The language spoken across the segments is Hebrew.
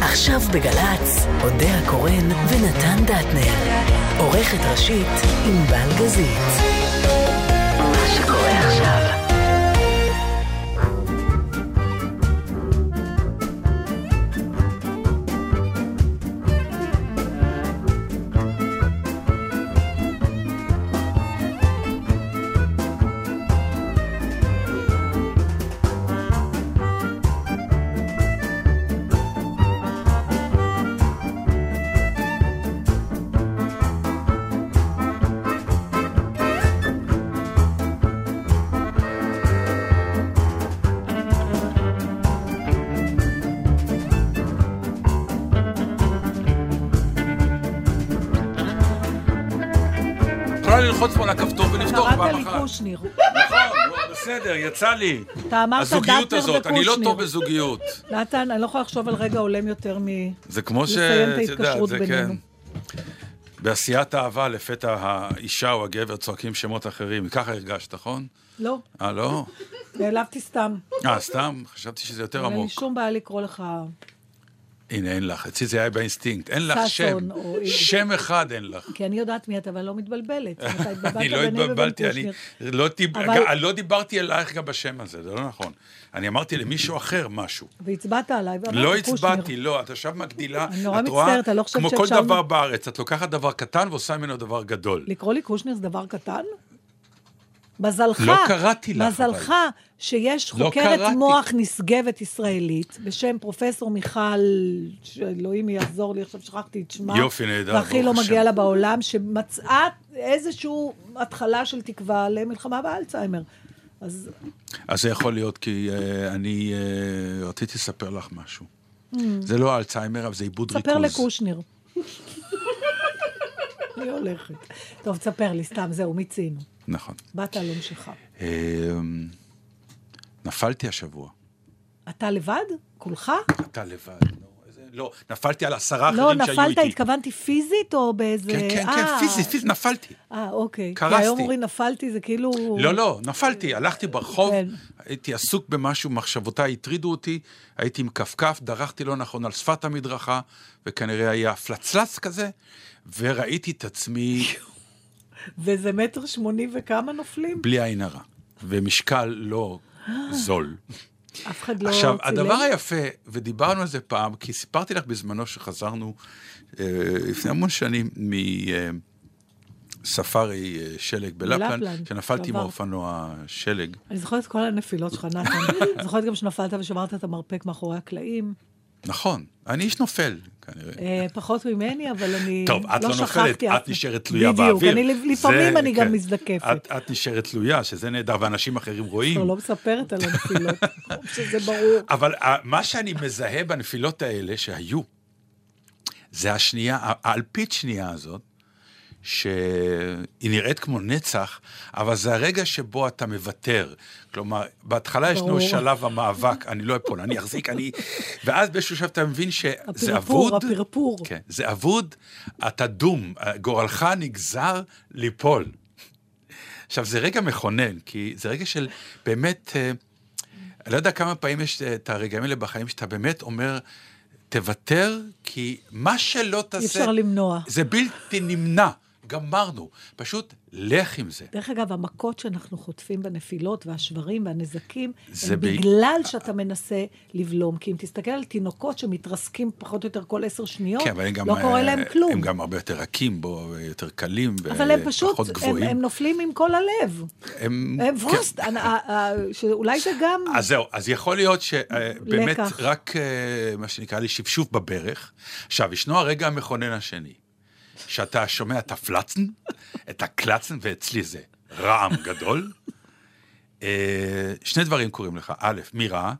עכשיו בגל"צ, אודה הקורן ונתן דטנר. עורכת ראשית, ענבל גזית. קושניר. נכון, בסדר, יצא לי. אתה אמרת הזוגיות דטנר הזאת, אני לא וקושניר. טוב בזוגיות. נתן, אני לא יכולה לחשוב על רגע הולם יותר מ... זה כמו ש... לסיים את ההתקשרות זה בינינו. כן. בעשיית אהבה לפתע האישה או הגבר צועקים שמות אחרים. ככה הרגשת, נכון? לא, אה, לא? נעלבתי סתם. אה, סתם? חשבתי שזה יותר אין לי עמוק. שום בעיה לקרוא לך... הנה, אין לך. אצלי זה היה באינסטינקט. אין לך שם. שם אחד אין לך. כי אני יודעת מי אתה, אבל לא מתבלבלת. אני לא התבלבלתי, אני. לא אני לא דיברתי אלייך גם בשם הזה, זה לא נכון. אני אמרתי למישהו אחר משהו. והצבעת עליי, לא. הצבעתי, לא, את עכשיו מגדילה. את רואה, לא כמו כל דבר בארץ, את לוקחת דבר קטן ועושה ממנו דבר גדול. לקרוא לי קושניר זה דבר קטן? מזלך, לא קראתי לך, מזלך שיש לא חוקרת קראתי. מוח נשגבת ישראלית בשם פרופסור מיכל, שאלוהים יעזור לי, עכשיו שכחתי את שמה. יופי, נהדר, והכי לא מגיע. לה בעולם, שמצאה איזושהי התחלה של תקווה למלחמה באלצהיימר. אז אז זה יכול להיות כי אה, אני אה, רציתי לספר לך משהו. זה לא אלצהיימר, אבל זה עיבוד ריכוז. Mm. ספר לקושניר. אני הולכת. טוב, תספר לי, סתם, זהו, מיצינו. נכון. באת על עונשך. אה, נפלתי השבוע. אתה לבד? כולך? אתה לבד. לא, לא, נפלתי על עשרה לא, אחרים שהיו איתי. נפלת, התכוונתי פיזית או באיזה... כן, כן, כן, אה, פיזית, פיזית, נפלתי. אה, אוקיי. קרסתי. כי היום אומרים נפלתי, זה כאילו... לא, לא, נפלתי, הלכתי ברחוב, כן. הייתי עסוק במשהו, מחשבותיי הטרידו אותי, הייתי עם כפכף, דרכתי לא נכון על שפת המדרכה, וכנראה היה פלצלץ כזה, וראיתי את עצמי וזה מטר שמונים וכמה נופלים? בלי עין הרע, ומשקל לא זול. אף אחד לא עכשיו, צילם? הדבר היפה, ודיברנו על זה פעם, כי סיפרתי לך בזמנו שחזרנו אה, לפני המון שנים מספארי אה, שלג בלפלנד, בלפלנד, שנפלתי עם. האופנוע שלג. אני זוכרת את כל הנפילות שלך, נתן. זוכרת גם שנפלת ושמרת את המרפק מאחורי הקלעים. נכון, אני איש נופל, כנראה. אה, פחות ממני, אבל אני טוב, את לא נופלת, שכחתי אף- את נשארת תלויה בדיוק, באוויר. אני לפעמים אני גם כן. מזדקפת. את- את נשארת תלויה, שזה נהדר, ואנשים אחרים רואים. כבר לא מספרת על הנפילות, שזה ברור. אבל אה, מה שאני מזהה בנפילות האלה שהיו, זה השנייה, האלפית שנייה הזאת, שהיא נראית כמו נצח, אבל זה הרגע שבו אתה מוותר. כלומר, בהתחלה ישנו. שלב המאבק, אני לא אפול, אני אחזיק, אני... ואז באיזשהו שלב אתה מבין שזה הפרפור, אבוד. הפרפור. כן, זה אבוד, אתה דום, גורלך נגזר ליפול. עכשיו, זה רגע מכונן, כי זה רגע של באמת, אה, אני לא יודע כמה פעמים יש אה, את הרגעים האלה בחיים שאתה באמת אומר, תוותר, כי מה שלא תעשה... אפשר למנוע. זה בלתי נמנע, גמרנו. פשוט לך עם זה. דרך אגב, המכות שאנחנו חוטפים בנפילות והשברים והנזקים, זה הם ב- בגלל שאתה מנסה לבלום. כי אם תסתכל על תינוקות שמתרסקים פחות או יותר כל עשר שניות, כן, הם גם... לא קורה אה, להם כלום. הם גם הרבה יותר רכים בו, יותר קלים, אבל הם פשוט, הם. הם נופלים עם כל הלב. הם... הם כן. ווסט, אני- אה, אה, שאולי זה גם... אז זהו, אז יכול להיות שבאמת לקח. רק מה שנקרא לי שפשוף בברך. עכשיו, ישנו הרגע המכונן השני, שאתה שומע את הפלצן, את הקלצן, ואצלי זה רעם גדול. אה, שני דברים קורים לך. א', מי רע,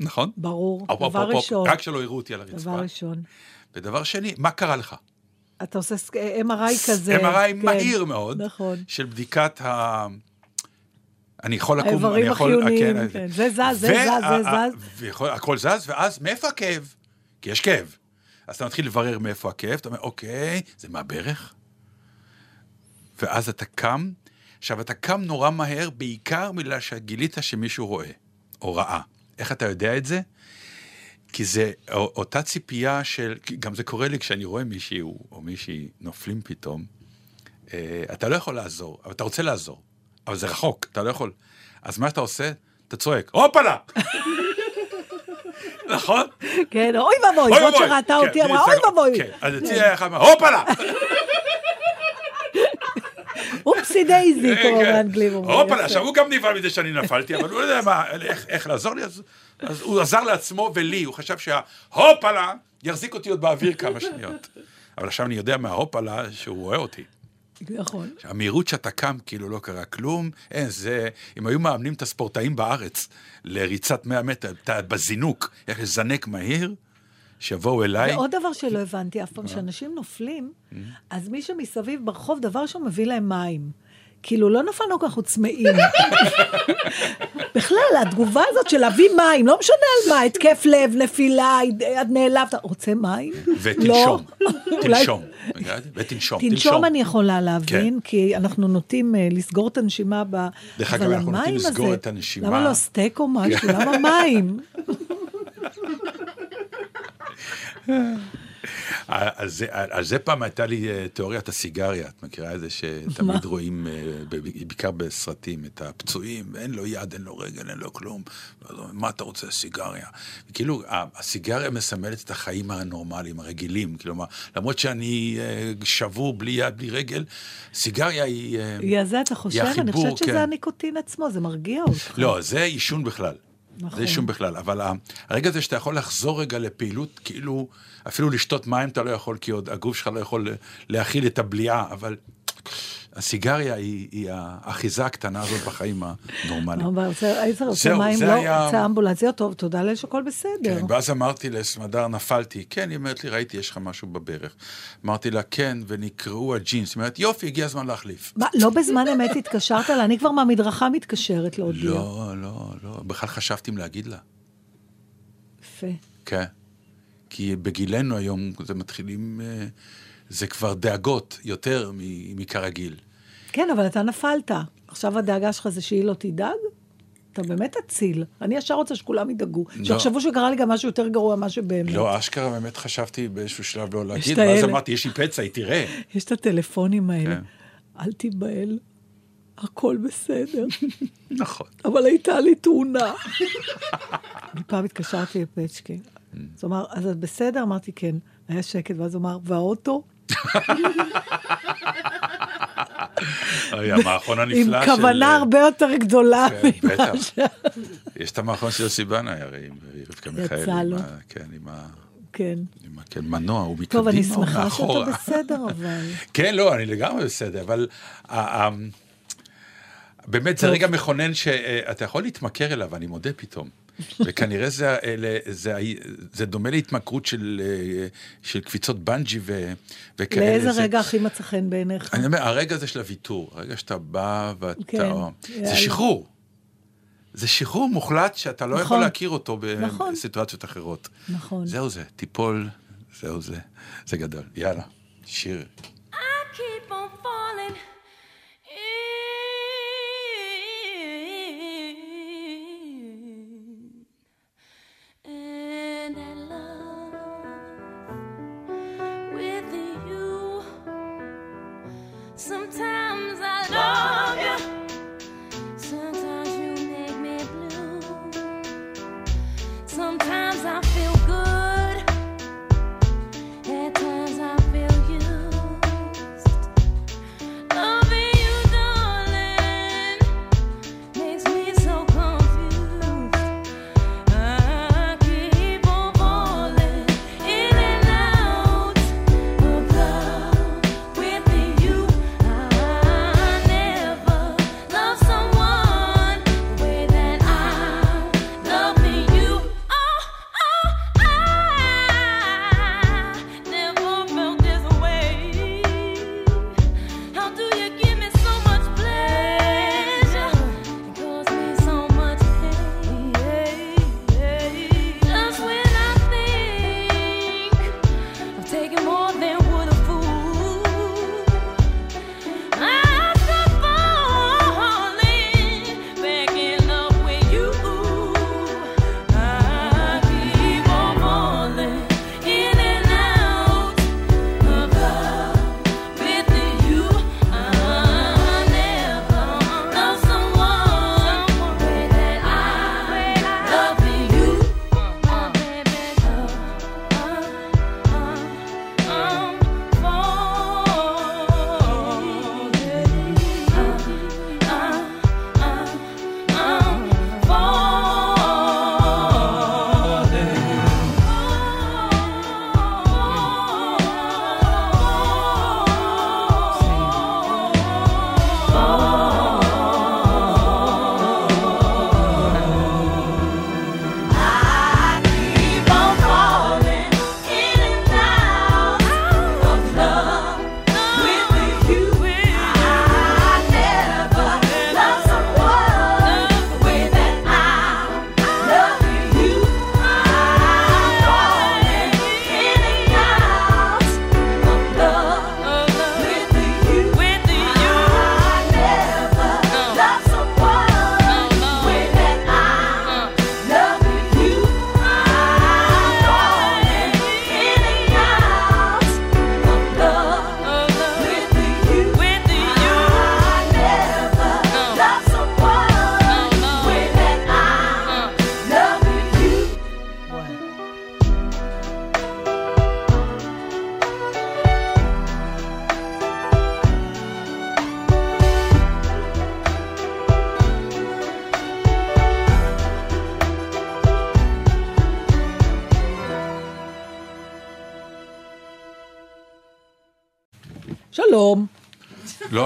נכון? ברור, דבר הופ, ראשון. רק שלא יראו אותי על הרצפה. דבר ראשון. ודבר שני, מה קרה לך? אתה עושה MRI כזה. MRI כן. מהיר מאוד, נכון. של בדיקת ה... אני יכול לקום, האיברים אני יכול... החיוניים, כן, כן. זה זז, זה זז, זה זז. הכל זז, ואז מאיפה הכאב? כי יש כאב. אז אתה מתחיל לברר מאיפה הכאב, אתה אומר, אוקיי, זה מהברך? ואז אתה קם. עכשיו, אתה קם נורא מהר, בעיקר בגלל שגילית שמישהו רואה, או ראה. איך אתה יודע את זה? כי זה אותה ציפייה של, גם זה קורה לי כשאני רואה מישהי או מישהי נופלים פתאום, אה, אתה לא יכול לעזור, אבל אתה רוצה לעזור, אבל זה רחוק, אתה לא יכול. אז מה שאתה עושה, אתה צועק, הופלה! נכון? כן, אוי ואבוי, זאת שראתה כן, אותי אמרה, אוי ואבוי. כן, אז אצלי היה אחד, הופלה! אופסי דייזי, כמו כן. באנגלים אומרים. הופלה. עכשיו הוא גם נבהל מזה שאני נפלתי, אבל הוא לא יודע מה, איך- לעזור לי, אז הוא עזר לעצמו ולי, הוא חשב שההופלה יחזיק אותי עוד באוויר כמה שניות. אבל עכשיו אני יודע מההופלה שהוא רואה אותי. נכון. המהירות שאתה קם, כאילו לא קרה כלום, אין, זה, אם היו מאמנים את הספורטאים בארץ לריצת 100 מטר, אתה בזינוק, איך לזנק מהיר, שיבואו אליי. ועוד דבר שלא הבנתי אף פעם, כשאנשים נופלים, אז מי שמסביב ברחוב, דבר ראשון מביא להם מים. כאילו, לא נפלנו ככה צמאים. בכלל, התגובה הזאת של להביא מים, לא משנה על מה, התקף לב, נפילה, עד נעלבת, רוצה מים? ותנשום, לא. אולי- תנשום, ותנשום, תנשום אני יכולה להבין, כן. כי אנחנו נוטים אה, לסגור את הנשימה ב... דרך אגב, אנחנו נוטים לסגור את הנשימה. למה לא סטייק או משהו? למה מים? זה, על זה פעם הייתה לי אה, תיאוריית הסיגריה, את מכירה את זה שתמיד רואים, אה, בעיקר בסרטים, את הפצועים, אין לו יד, אין לו רגל, אין לו כלום, ואז אומרים, מה אתה רוצה, סיגריה? כאילו, הסיגריה מסמלת את החיים הנורמליים, הרגילים, כלומר, למרות שאני אה, שבור בלי יד, בלי רגל, סיגריה היא... היא זה אתה חושב? אני חושבת שזה כן. הניקוטין עצמו, זה מרגיע אותך. לא, זה עישון בכלל. נכון. זה עישון בכלל, אבל הרגע הזה שאתה יכול לחזור רגע לפעילות, כאילו, אפילו לשתות מים אתה לא יכול, כי עוד הגוף שלך לא יכול להכיל את הבליעה, אבל הסיגריה היא, היא האחיזה הקטנה הזאת בחיים הנורמליים. אבל זה- היית רוצה מים, זה לא, היה- רוצה אמבולנסיה, טוב, תודה לאל שהכל בסדר. כן, ואז אמרתי לסמדר, נפלתי. כן, היא אומרת לי, ראיתי, יש לך משהו בברך. אמרתי לה, כן, ונקרעו הג'ינס. היא אומרת, יופי, הגיע הזמן להחליף. מה, לא בזמן אמת התקשרת לה? אני כבר מהמדרכה מתקשרת להודיע. לא, לא, לא, בכלל חשבתי אם להגיד לה. יפה. כן. כי בגילנו היום זה מתחילים, אה, זה כבר דאגות יותר מכרגיל. כן, אבל אתה נפלת. עכשיו הדאגה שלך זה שהיא לא תדאג? אתה באמת אציל. אני ישר רוצה שכולם ידאגו. שיחשבו שקרה לי גם משהו יותר גרוע ממה שבאמת. לא, אשכרה באמת חשבתי באיזשהו שלב לא להגיד, ואז. אמרתי, יש לי פצע, היא תראה. יש את הטלפונים האלה. כן. אל תיבהל, הכל בסדר. נכון. אבל הייתה לי תאונה. אני פעם התקשרתי לפצ'קי. אז הוא אמר, אז את בסדר? אמרתי, כן. היה שקט, ואז הוא אמר, והאוטו? אוי, המערכון עם הנפלא של... כוונה הרבה יותר גדולה כן, ממה. ש... יש את המערכון של יוסי בנאי, הרי, עם רבקה מיכאלי. עם לו. כן, עם ה... כן. עם. כן, מנוע, הוא מקדימה טוב, אני שמחה שאתה מאחורה? בסדר, אבל... כן, לא, אני לגמרי בסדר, אבל באמת זה טוב. רגע מכונן שאתה יכול להתמכר אליו, אני מודה פתאום. וכנראה זה, זה, ה- זה דומה להתמכרות של, אה, של קפיצות בנג'י ו, וכאלה. לאיזה זה- רגע הכי מצא חן בעיניך? אני אומר, הרגע הזה של הוויתור, הרגע שאתה בא ואתה... כן, זה יאללה. שחרור. זה שחרור מוחלט שאתה לא יכול נכון. להכיר אותו נכון. בסיטואציות אחרות. נכון. זהו זה, תיפול, זהו זה, זה גדול. יאללה, שיר.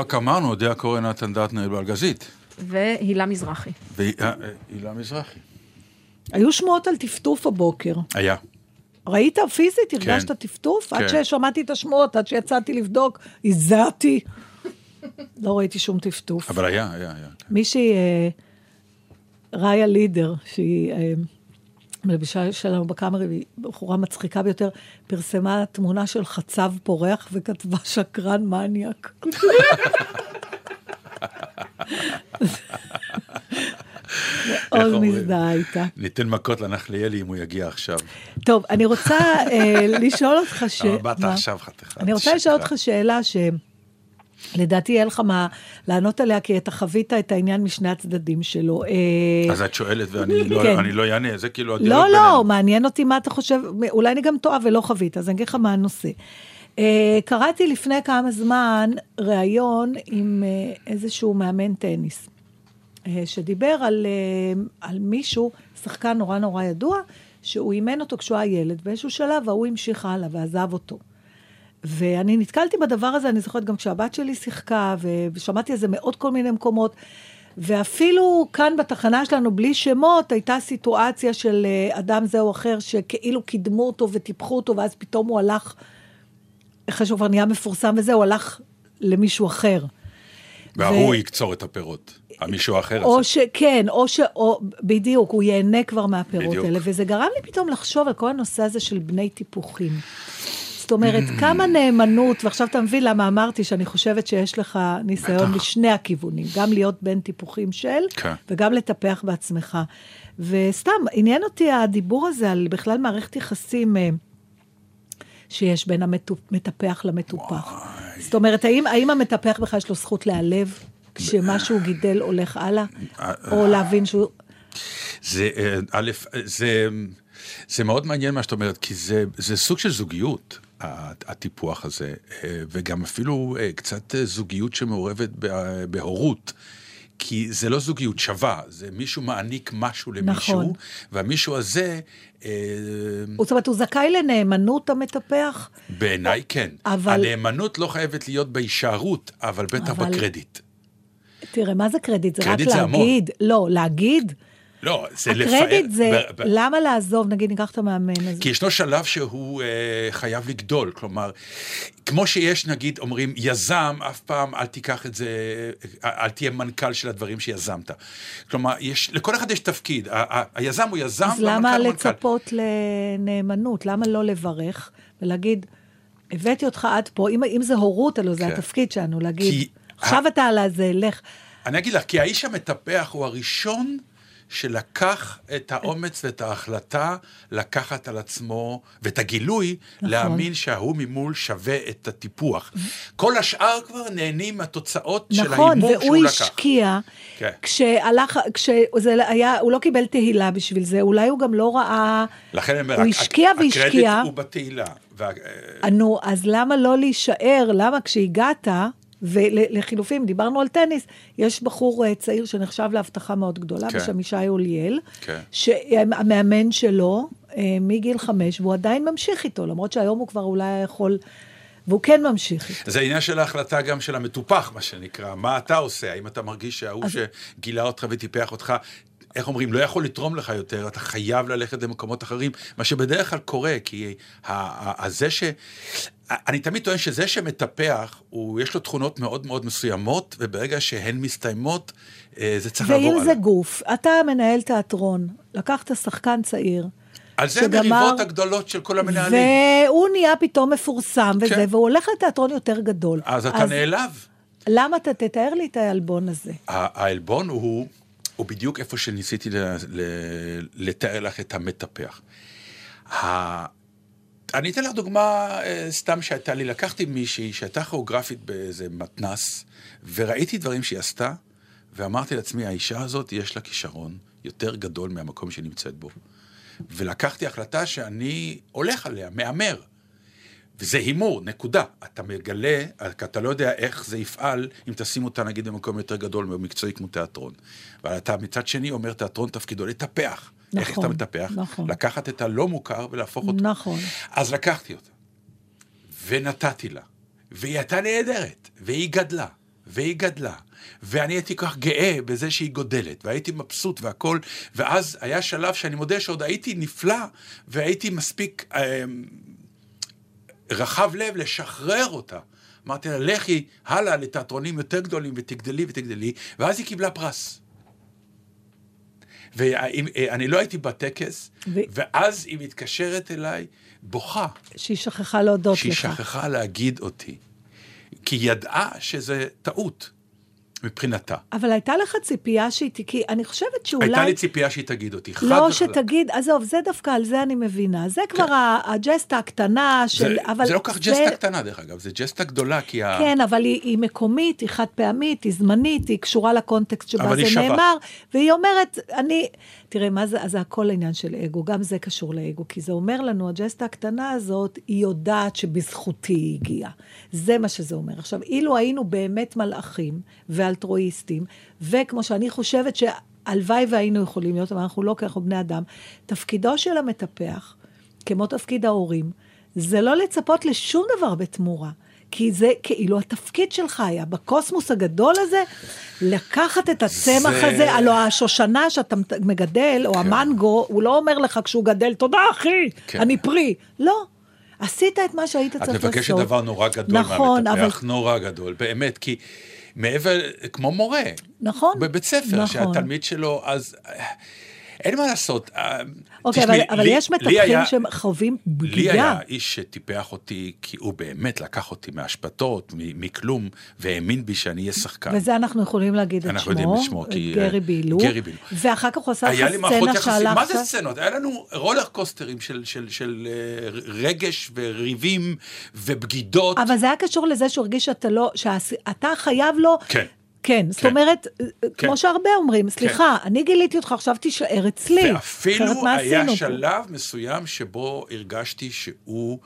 רק אמרנו, אודיה קורן נתן דטנר באלגזית. והילה מזרחי. והילה מזרחי. היו שמועות על טפטוף הבוקר. היה. ראית פיזית? הרגשת כן. טפטוף? עד כן. ששמעתי את השמועות, עד שיצאתי לבדוק, הזעתי. לא ראיתי שום טפטוף. אבל היה, היה, היה. מישהי, אה, ראיה לידר, שהיא אה, מלבישה שלנו בקאמרי, בחורה מצחיקה ביותר, פרסמה תמונה של חצב פורח וכתבה שקרן מניאק. מאוד? מזדהה איתה. ניתן מכות לנחליאלי אם הוא יגיע עכשיו. טוב, אני רוצה אה, לשאול אותך ש... אבל באת? עכשיו חתיכה. אני רוצה לשאול אותך שאלה שלדעתי יהיה לך מה לענות עליה, כי אתה חווית את העניין משני הצדדים שלו. אה, אז את שואלת ואני לא- כן. אני לא זה כאילו הדיאלוג לא, בינינו. לא, מעניין אותי מה אתה חושב, אולי אני גם טועה ולא חווית, אז אני אגיד לך מה הנושא. אה, קראתי לפני כמה זמן ראיון עם אה, איזשהו מאמן טניס, שדיבר על, על מישהו, שחקן נורא נורא ידוע, שהוא אימן אותו כשהוא היה ילד, באיזשהו שלב ההוא המשיך הלאה ועזב אותו. ואני נתקלתי בדבר הזה, אני זוכרת גם כשהבת שלי שיחקה, ושמעתי על זה מעוד כל מיני מקומות. ואפילו כאן בתחנה שלנו, בלי שמות, הייתה סיטואציה של אה, אדם זה או אחר, שכאילו קידמו אותו וטיפחו אותו, ואז פתאום הוא הלך, אחרי שהוא כבר נהיה מפורסם וזה, הוא הלך למישהו אחר. וההוא ו- יקצור את הפירות. המישהו האחר או הזה. שכן, או ש... או, בדיוק, הוא ייהנה כבר מהפירות בדיוק. האלה. וזה גרם לי פתאום לחשוב על כל הנושא הזה של בני טיפוחים. זאת אומרת, כמה נאמנות, ועכשיו אתה מבין למה אמרתי שאני חושבת שיש לך ניסיון. משני הכיוונים, גם להיות בן טיפוחים של, כן. וגם לטפח בעצמך. וסתם, עניין אותי הדיבור הזה על בכלל מערכת יחסים אה, שיש בין המטפח למטופח. זאת אומרת, האם, האם המטפח בכלל יש לו זכות להיעלב כשמה שהוא גידל הולך הלאה? או להבין שהוא... זה, אה, א', זה, זה מאוד מעניין מה שאת אומרת, כי זה, זה סוג של זוגיות, הטיפוח הזה, אה, וגם אפילו אה, קצת אה, זוגיות שמעורבת בהורות. כי זה לא זוגיות שווה, זה מישהו מעניק משהו למישהו, נכון. והמישהו הזה, אה, זאת אומרת, הוא זכאי לנאמנות המטפח? בעיניי כן. אבל- הנאמנות לא חייבת להיות בהישארות, אבל בטח אבל- בקרדיט. תראה, מה זה קרדיט? זה קרדיט רק זה המון. להגיד. לא, להגיד. לא, זה לפאר... הקרדיט זה, ב- ב- למה לעזוב, נגיד, ניקח את המאמן הזה. כי ישנו שלב שהוא אה, חייב לגדול, כלומר, כמו שיש, נגיד, אומרים, יזם, אף פעם אל תיקח את זה, אה, אל תהיה מנכ"ל של הדברים שיזמת. כלומר, יש, לכל אחד יש תפקיד, ה- ה- היזם הוא יזם, אז למה והמנכ"ל הוא מנכ"ל. לצפות לנאמנות? למה לא לברך ולהגיד, הבאתי אותך עד פה, אם, אם זה הורות, הלוא זה כן. התפקיד שלנו, להגיד, עכשיו אתה על הזה, לך. אני אגיד לך, כי האיש המטפח הוא הראשון שלקח את האומץ ואת ההחלטה לקחת על עצמו, ואת הגילוי, נכון. להאמין שההוא ממול שווה את הטיפוח. כל השאר כבר נהנים מהתוצאות של נכון, ההימור והוא שהוא לקח. השקיע, כן. כשהלך, כשזה היה, הוא לא קיבל תהילה בשביל זה, אולי הוא גם לא ראה, לכן אני אומר, הוא השקיע הקרדיט והשקיע. הוא בתהילה. וה- נו, אז למה לא להישאר? למה כשהגעת, ולחילופין, דיברנו על טניס, יש בחור אה, צעיר שנחשב להבטחה מאוד גדולה, כן. בשם ישי אוליאל, כן. שהמאמן שלו אה, מגיל חמש, והוא עדיין ממשיך איתו, למרות שהיום הוא כבר אולי יכול, והוא כן ממשיך איתו. זה העניין של ההחלטה גם של המטופח, מה שנקרא. מה אתה עושה? האם אתה מרגיש שההוא שגילה אותך וטיפח אותך, איך אומרים, לא יכול לתרום לך יותר, אתה חייב ללכת למקומות אחרים, מה שבדרך כלל קורה, כי זה ש... אני תמיד טוען שזה שמטפח, הוא, יש לו תכונות מאוד מאוד מסוימות, וברגע שהן מסתיימות, אה, זה צריך לעבור ואם הלאה. זה גוף, אתה מנהל תיאטרון, לקחת שחקן צעיר, על זה שגמר- המריבות הגדולות של כל המנהלים. והוא נהיה פתאום מפורסם וזה, כן. והוא הולך לתיאטרון יותר גדול. אז אתה נעלב. למה אתה תתאר לי את העלבון הזה? העלבון הוא, הוא בדיוק איפה שניסיתי ל, ל, לתאר לך את המטפח. ה... אני אתן לך דוגמה אה, סתם שהייתה לי. לקחתי מישהי שהייתה כוריאוגרפית באיזה מתנס, וראיתי דברים שהיא עשתה, ואמרתי לעצמי, האישה הזאת יש לה כישרון יותר גדול מהמקום שהיא נמצאת בו. ולקחתי החלטה שאני הולך עליה, מהמר. וזה הימור, נקודה. אתה מגלה, אתה לא יודע איך זה יפעל אם תשים אותה נגיד במקום יותר גדול ומקצועי כמו תיאטרון. אבל אתה מצד שני אומר, תיאטרון תפקידו לטפח. איך נכון, אתה מטפח? נכון. לקחת את הלא מוכר ולהפוך אותו. נכון. אז לקחתי אותה, ונתתי לה והיא הייתה נהדרת, והיא גדלה, והיא גדלה. ואני הייתי כל כך גאה בזה שהיא גודלת, והייתי מבסוט והכל, ואז היה שלב שאני מודה שעוד הייתי נפלא, והייתי מספיק אה, רחב לב לשחרר אותה. אמרתי לה, לכי הלאה לתיאטרונים יותר גדולים ותגדלי ותגדלי, ואז היא קיבלה פרס. ואני לא הייתי בטקס, ו- ואז היא מתקשרת אליי, בוכה, שהיא שכחה להודות שהיא לך. שכחה להגיד אותי. כי היא ידעה שזה טעות מבחינתה. אבל הייתה לך ציפייה שהיא... כי אני חושבת שאולי... הייתה לי ציפייה שהיא תגיד אותי, חד לא וחלק. שתגיד, עזוב, זה דווקא, על זה אני מבינה. זה כבר ה- הג'סטה הקטנה של... זה, אבל זה לא כך ג'סטה קטנה, דרך אגב, זה ג'סטה גדולה, כי ה... כן, אבל היא, היא מקומית, היא חד פעמית, היא זמנית, היא קשורה לקונטקסט שבה זה שווה. נאמר, והיא אומרת, אני... תראה, מה זה, זה הכל עניין של אגו, גם זה קשור לאגו, כי זה אומר לנו, הג'סטה הקטנה הזאת, היא יודעת שבזכותי היא הגיעה. זה מה שזה אומר. עכשיו, אילו היינו באמת מלאכים ואלטרואיסטים, וכמו שאני חושבת שהלוואי והיינו יכולים להיות, אבל אנחנו לא, כי אנחנו בני אדם, תפקידו של המטפח, כמו תפקיד ההורים, זה לא לצפות לשום דבר בתמורה. כי זה כאילו התפקיד שלך היה בקוסמוס הגדול הזה, לקחת את הצמח זה- הזה, הלוא השושנה שאתה מגדל, או המנגו, הוא לא אומר לך כשהוא גדל, תודה אחי, כן. אני פרי. לא. עשית את מה שהיית צריך את לעשות. מבקשת דבר נורא גדול נכון, מהמטפח, אבל- נורא גדול, באמת, כי מעבר, כמו מורה. נכון, בבית ספר, נכון. שהתלמיד שלו, אז אין מה לעשות. אה, אוקיי, תשמעי, אבל, אבל לי- יש לי מטפחים היה- שחווים לי. היה איש שטיפח אותי, כי הוא באמת לקח אותי מהשפתות, מ- מכלום, והאמין בי שאני אהיה שחקן. וזה אנחנו יכולים להגיד את אנחנו שמו, יודעים את שמו, כי, גרי אה, בילו. גרי בילו. ואחר כך הוא עשה לך סצנה יחסים, מה שהלכת... זה סצנות? היה לנו רולר קוסטרים של, של, של אה, רגש וריבים ובגידות. אבל זה היה קשור לזה שהוא הרגיש שאתה לא, שאתה חייב לו... כן. כן, זאת כן. אומרת, כמו שהרבה אומרים, סליחה, אני גיליתי אותך, עכשיו תישאר אצלי. ואפילו היה? שלב מסוים שבו הרגשתי שהוא,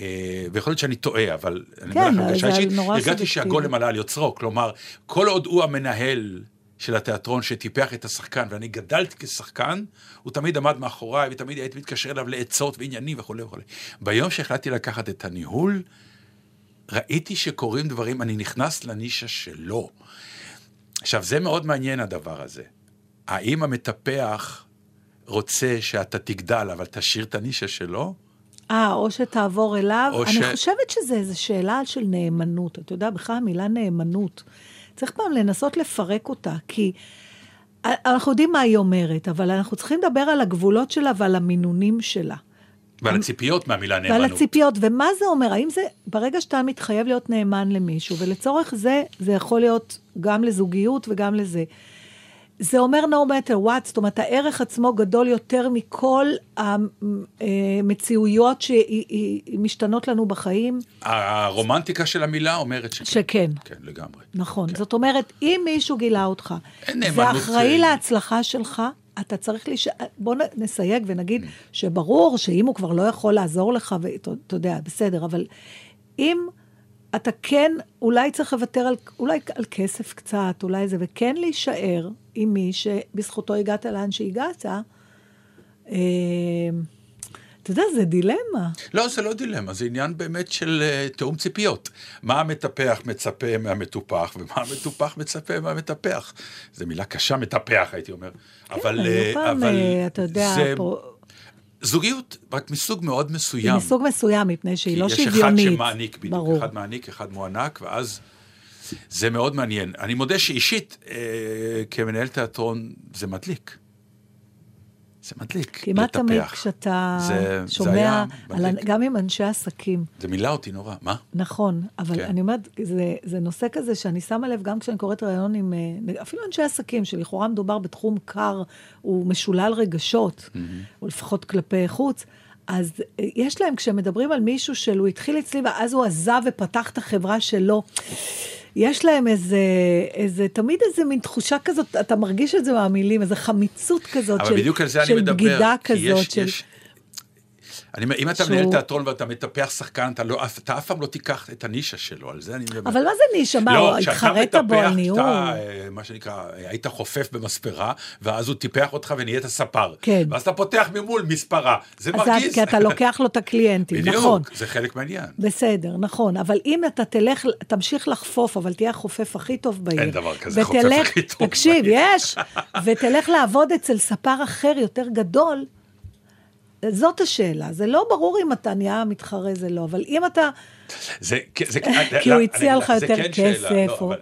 אה, ויכול להיות שאני טועה, אבל אני כן, אומר לך, הרגשה אישית, הרגשתי. שהגולם עלה על יוצרו, כלומר, כל עוד הוא המנהל של התיאטרון שטיפח את השחקן, ואני גדלתי כשחקן, הוא תמיד עמד מאחוריי, ותמיד הייתי מתקשר אליו לעצות ועניינים וכולי וכולי. ביום שהחלטתי לקחת את הניהול, ראיתי שקורים דברים, אני נכנס לנישה שלו. עכשיו, זה מאוד מעניין הדבר הזה. האם המטפח רוצה שאתה תגדל, אבל תשאיר את הנישה שלו? אה, או שתעבור אליו. או אני ש- חושבת שזה איזו שאלה של נאמנות. אתה יודע, בכלל המילה נאמנות. צריך פעם לנסות לפרק אותה, כי אנחנו יודעים מה היא אומרת, אבל אנחנו צריכים לדבר על הגבולות שלה ועל המינונים שלה. ועל הציפיות מהמילה נאמנות. ועל הציפיות, ומה זה אומר? האם זה, ברגע שאתה מתחייב להיות נאמן למישהו, ולצורך זה, זה יכול להיות גם לזוגיות וגם לזה. זה אומר no matter what, זאת אומרת, הערך עצמו גדול יותר מכל המציאויות שמשתנות לנו בחיים, הרומנטיקה של המילה אומרת שכן. שכן. כן, לגמרי. נכון. זאת אומרת, אם מישהו גילה אותך, נאמנות, ואחראי אה, להצלחה שלך, אתה צריך להיש... בוא נסייג ונגיד שברור שאם הוא כבר לא יכול לעזור לך, ואתה אתה יודע, בסדר, אבל אם אתה כן, אולי צריך לוותר על, אולי על כסף קצת, אולי זה, וכן להישאר עם מי שבזכותו הגעת לאן שהגעת, אה, אתה יודע, זה דילמה. לא, זה לא דילמה, זה עניין באמת של uh, תיאום ציפיות. מה המטפח מצפה מהמטופח, ומה המטופח מצפה מהמטפח. זו מילה קשה, מטפח, הייתי אומר. אבל, היו אה, פעם, אבל אה, אתה יודע, זה פה- זוגיות, רק מסוג מאוד היא מסוים. מסוג מסוים, מפני שהיא כי לא יש שוויונית. אחד שמעניק בדיוק, ברור. אחד מעניק, אחד מוענק, ואז זה מאוד מעניין. אני מודה שאישית, אה, כמנהל תיאטרון, זה מדליק. זה מדליק, כמעט תמיד. כשאתה זה- זה שומע, היה על. גם עם אנשי עסקים, זה מילא אותי נורא, מה? נכון, אבל כן. אני אומרת, זה, זה נושא כזה שאני שמה לב גם כשאני קוראת ראיון עם, אה, אפילו אנשי עסקים, שלכאורה מדובר בתחום קר, הוא משולל רגשות, או לפחות כלפי חוץ, אז אה, יש להם, כשהם מדברים על מישהו שהוא התחיל אצלי ואז הוא עזב ופתח את החברה שלו, יש להם איזה, איזה, תמיד איזה מין תחושה כזאת, אתה מרגיש את זה מהמילים, איזה חמיצות כזאת אבל של, בדיוק על זה אני של מדבר. בגידה כזאת. יש, של... יש... אני אם אתה שהוא- מנהל תיאטרון ואתה מטפח שחקן, אתה לא- אתה אף פעם לא תיקח את הנישה שלו, על זה אני מדבר. אבל מה זה נישה? מה, לא, התחרט בו על ניהול? אתה, אה, מה שנקרא, היית חופף במספרה, ואז הוא טיפח אותך ונהיית ספר. כן. ואז אתה פותח ממול מספרה. זה אז מרגיז. את- כי אתה לוקח לו את הקליינטים, נכון. בדיוק, זה חלק מהעניין. בסדר, נכון, אבל אם אתה תלך, תמשיך לחפוף, אבל תהיה החופף הכי טוב בעיר. אין דבר כזה, חופף ותלך- הכי טוב תקשיב, בעיר. יש, ותלך לעבוד אצל ספר אחר יותר גדול, זאת השאלה. זה לא ברור אם אתה נהיה מתחרה, זה לא, אבל אם אתה... זה, זה, כי הוא הציע לך יותר כן כסף, לא,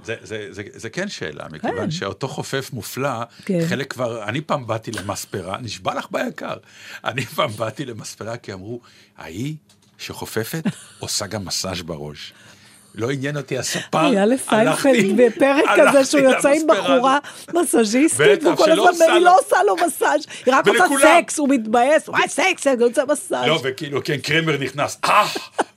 זה, כן שאלה, מכיוון שאותו חופף מופלא, כן. חלק כבר, אני פעם באתי למספרה, נשבע לך ביקר, אני פעם באתי למספרה כי אמרו, ההיא שחופפת עושה גם מסאז' בראש. לא עניין אותי הספר, היה לסיינפלד בפרק כזה שהוא יוצא עם בחורה מסאז'יסטית, בטח, והוא כל שלא הזמן היא. לא עושה לו מסאז', היא רק עושה. סקס, הוא מתבאס, וואי סקס, הוא רוצה מסאז'. לא, וכאילו, כן, קרמר נכנס, אה,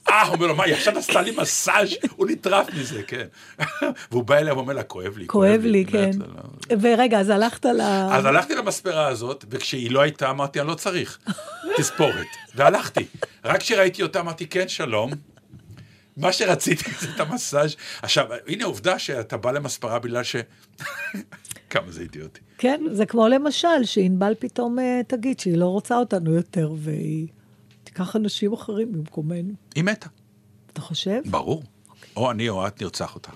אה, הוא אומר לו, מה, עכשיו עשתה לי מסאז', הוא נטרף מזה, כן. והוא בא אליה ואומר לה, כואב לי, כואב לי, כן. לא. ורגע, אז הלכת ל... אז הלכתי למספרה הזאת, וכשהיא לא הייתה, אמרתי, אני לא צריך תספורת. והלכתי. רק כשראיתי אותה, אמרתי, כן, שלום. מה שרציתי זה את המסאז'. עכשיו, הנה עובדה שאתה בא למספרה בגלל ש... כמה זה אידיוטי. כן, זה כמו למשל, שענבל פתאום אה, תגיד שהיא לא רוצה אותנו יותר, והיא תיקח אנשים אחרים במקומנו. היא מתה. אתה חושב? ברור. או אני או את נרצח אותה.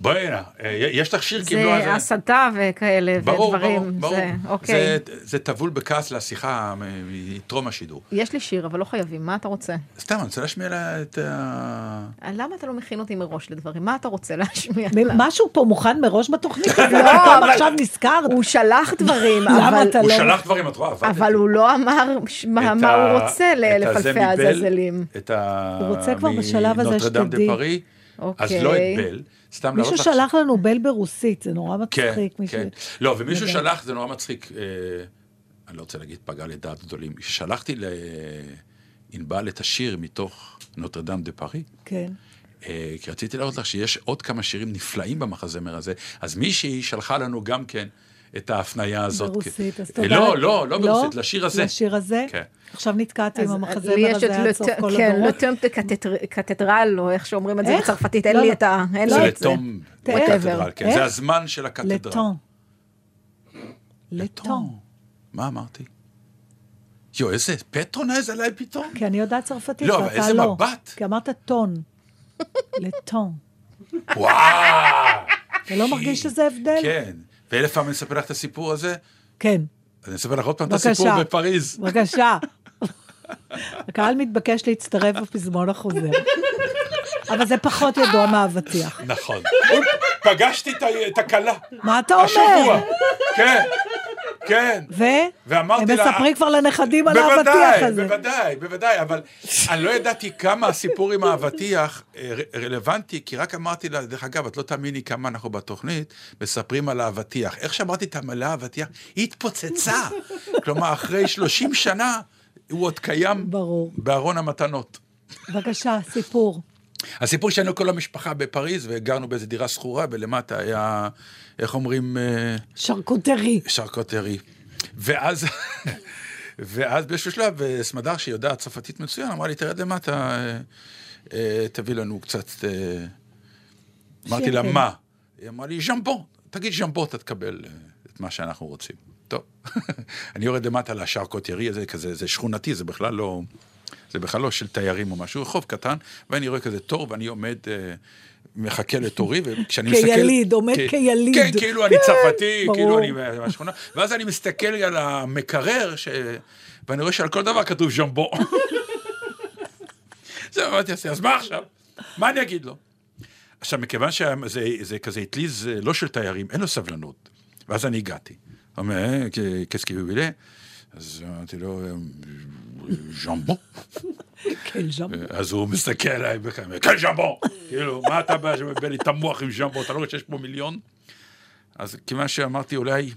בואי הנה, אה, יש לך שיר כאילו... זה הסתה וכאלה, ברור, ברור, ודברים. ברור. זה, אוקיי. זה- זה טבול בכעס לשיחה מטרום השידור. יש לי שיר, אבל לא חייבים, מה אתה רוצה? סתם, אני רוצה להשמיע לה את ה... למה אתה לא מכין אותי מראש לדברים? מה אתה רוצה להשמיע? משהו פה מוכן מראש בתוכנית? לא, פתאום אבל- עכשיו נזכרת? הוא שלח דברים, למה אבל... הוא לא- שלח דברים, את רואה, עבדתי. אבל הוא לא אמר מה הוא רוצה ל- את לפלפי הזה מבל, העזאזלים. את ה... הוא רוצה כבר בשלב הזה שתדעי. אז אוקיי. לא את בל, סתם מישהו להראות לך- שלח לנו בל ברוסית, זה נורא כן, מצחיק. מישהו- כן. לא, ומישהו. שלח, זה נורא מצחיק, אה, אני לא רוצה להגיד פגע לדעת גדולים, שלחתי לענבל את השיר מתוך נוטרדם דה פארי, כן. אה, כי רציתי להראות לך שיש עוד כמה שירים נפלאים במחזמר הזה, אז מישהי שלחה לנו גם כן את ההפניה הזאת. ברוסית, אז אה, תודה. לא, לא, לא ברוסית, לשיר הזה. לשיר הזה? כן. עכשיו נתקעתי עם אז המחזמר הזה את עד סוף כל כן, הדורות. לטום קתדרל, או איך שאומרים את זה? בצרפתית, אין לא, לי לא. את ה... זה לי את זה. לתום תראה. הקתדרל, כן? זה הזמן של הקתדרל. לטון. לטון. מה אמרתי? יו, איזה פטרונז עליי פתאום. כי אני יודעת צרפתית, לא, אבל ואתה איזה לא. מבט. כי אמרת טון. לטון. וואו! אתה לא מרגיש שזה הבדל? כן. ואלף פעם אני אספר לך את הסיפור הזה, כן. אז אני אספר לך עוד פעם את. הסיפור בפריז. בבקשה. הקהל מתבקש להצטרף בפזמון החוזר. אבל זה פחות ידוע מהאבטיח. נכון. פגשתי את הכלה. מה אתה אומר? השבוע. כן, כן. ו? ואמרתי הם לה- מספרים כבר לנכדים על האבטיח בוודאי, הזה. בוודאי, בוודאי, אבל אני לא ידעתי כמה הסיפור עם האבטיח אה, רלוונטי, כי רק אמרתי לה, דרך אגב, את לא תאמיני כמה אנחנו בתוכנית מספרים על האבטיח. איך שאמרתי את המילה אבטיח, היא התפוצצה. כלומר, אחרי 30 שנה, הוא עוד קיים. בארון המתנות. בבקשה, סיפור. הסיפור שהיינו כל המשפחה בפריז, וגרנו באיזו דירה שכורה, ולמטה היה, איך אומרים, אה, שרקוטרי. שרקוטרי. ואז, ואז באיזשהו שלב, אה, סמדר, שהיא יודעת צרפתית מצוין, אמרה לי, תרד למטה, אה, תביא לנו קצת... אמרתי לה. מה? היא אמרה לי, ז'מבו, תגיד ז'מבו, אתה תקבל את מה שאנחנו רוצים. טוב, אני יורד למטה לשרקוטרי הזה, כזה, זה שכונתי, זה בכלל לא... זה בכלל לא של תיירים או משהו, רחוב קטן, ואני רואה כזה תור, ואני עומד, אה, מחכה לתורי, וכשאני מסתכל... כיליד, עומד כן, כיליד. כן, כאילו אני צרפתי, ברור. כאילו אני מהשכונה, ואז אני מסתכל על המקרר, ש... ואני רואה שעל כל דבר כתוב ז'מבו. זה אמרתי, אז מה עכשיו? מה אני אגיד לו? עכשיו, מכיוון שזה זה כזה אטליז אה, לא של תיירים, אין לו סבלנות. ואז אני הגעתי. אומר, "אה, que vous voulez? אז אמרתי לו, "אה, ז'מבו. כן, שם. אז הוא מסתכל עליי בכלל, כן ז'מבו! כאילו, מה אתה בא שמבלבל לי את המוח עם ז'מבו? אתה לא רואה שיש פה מיליון? אז כיוון שאמרתי, אולי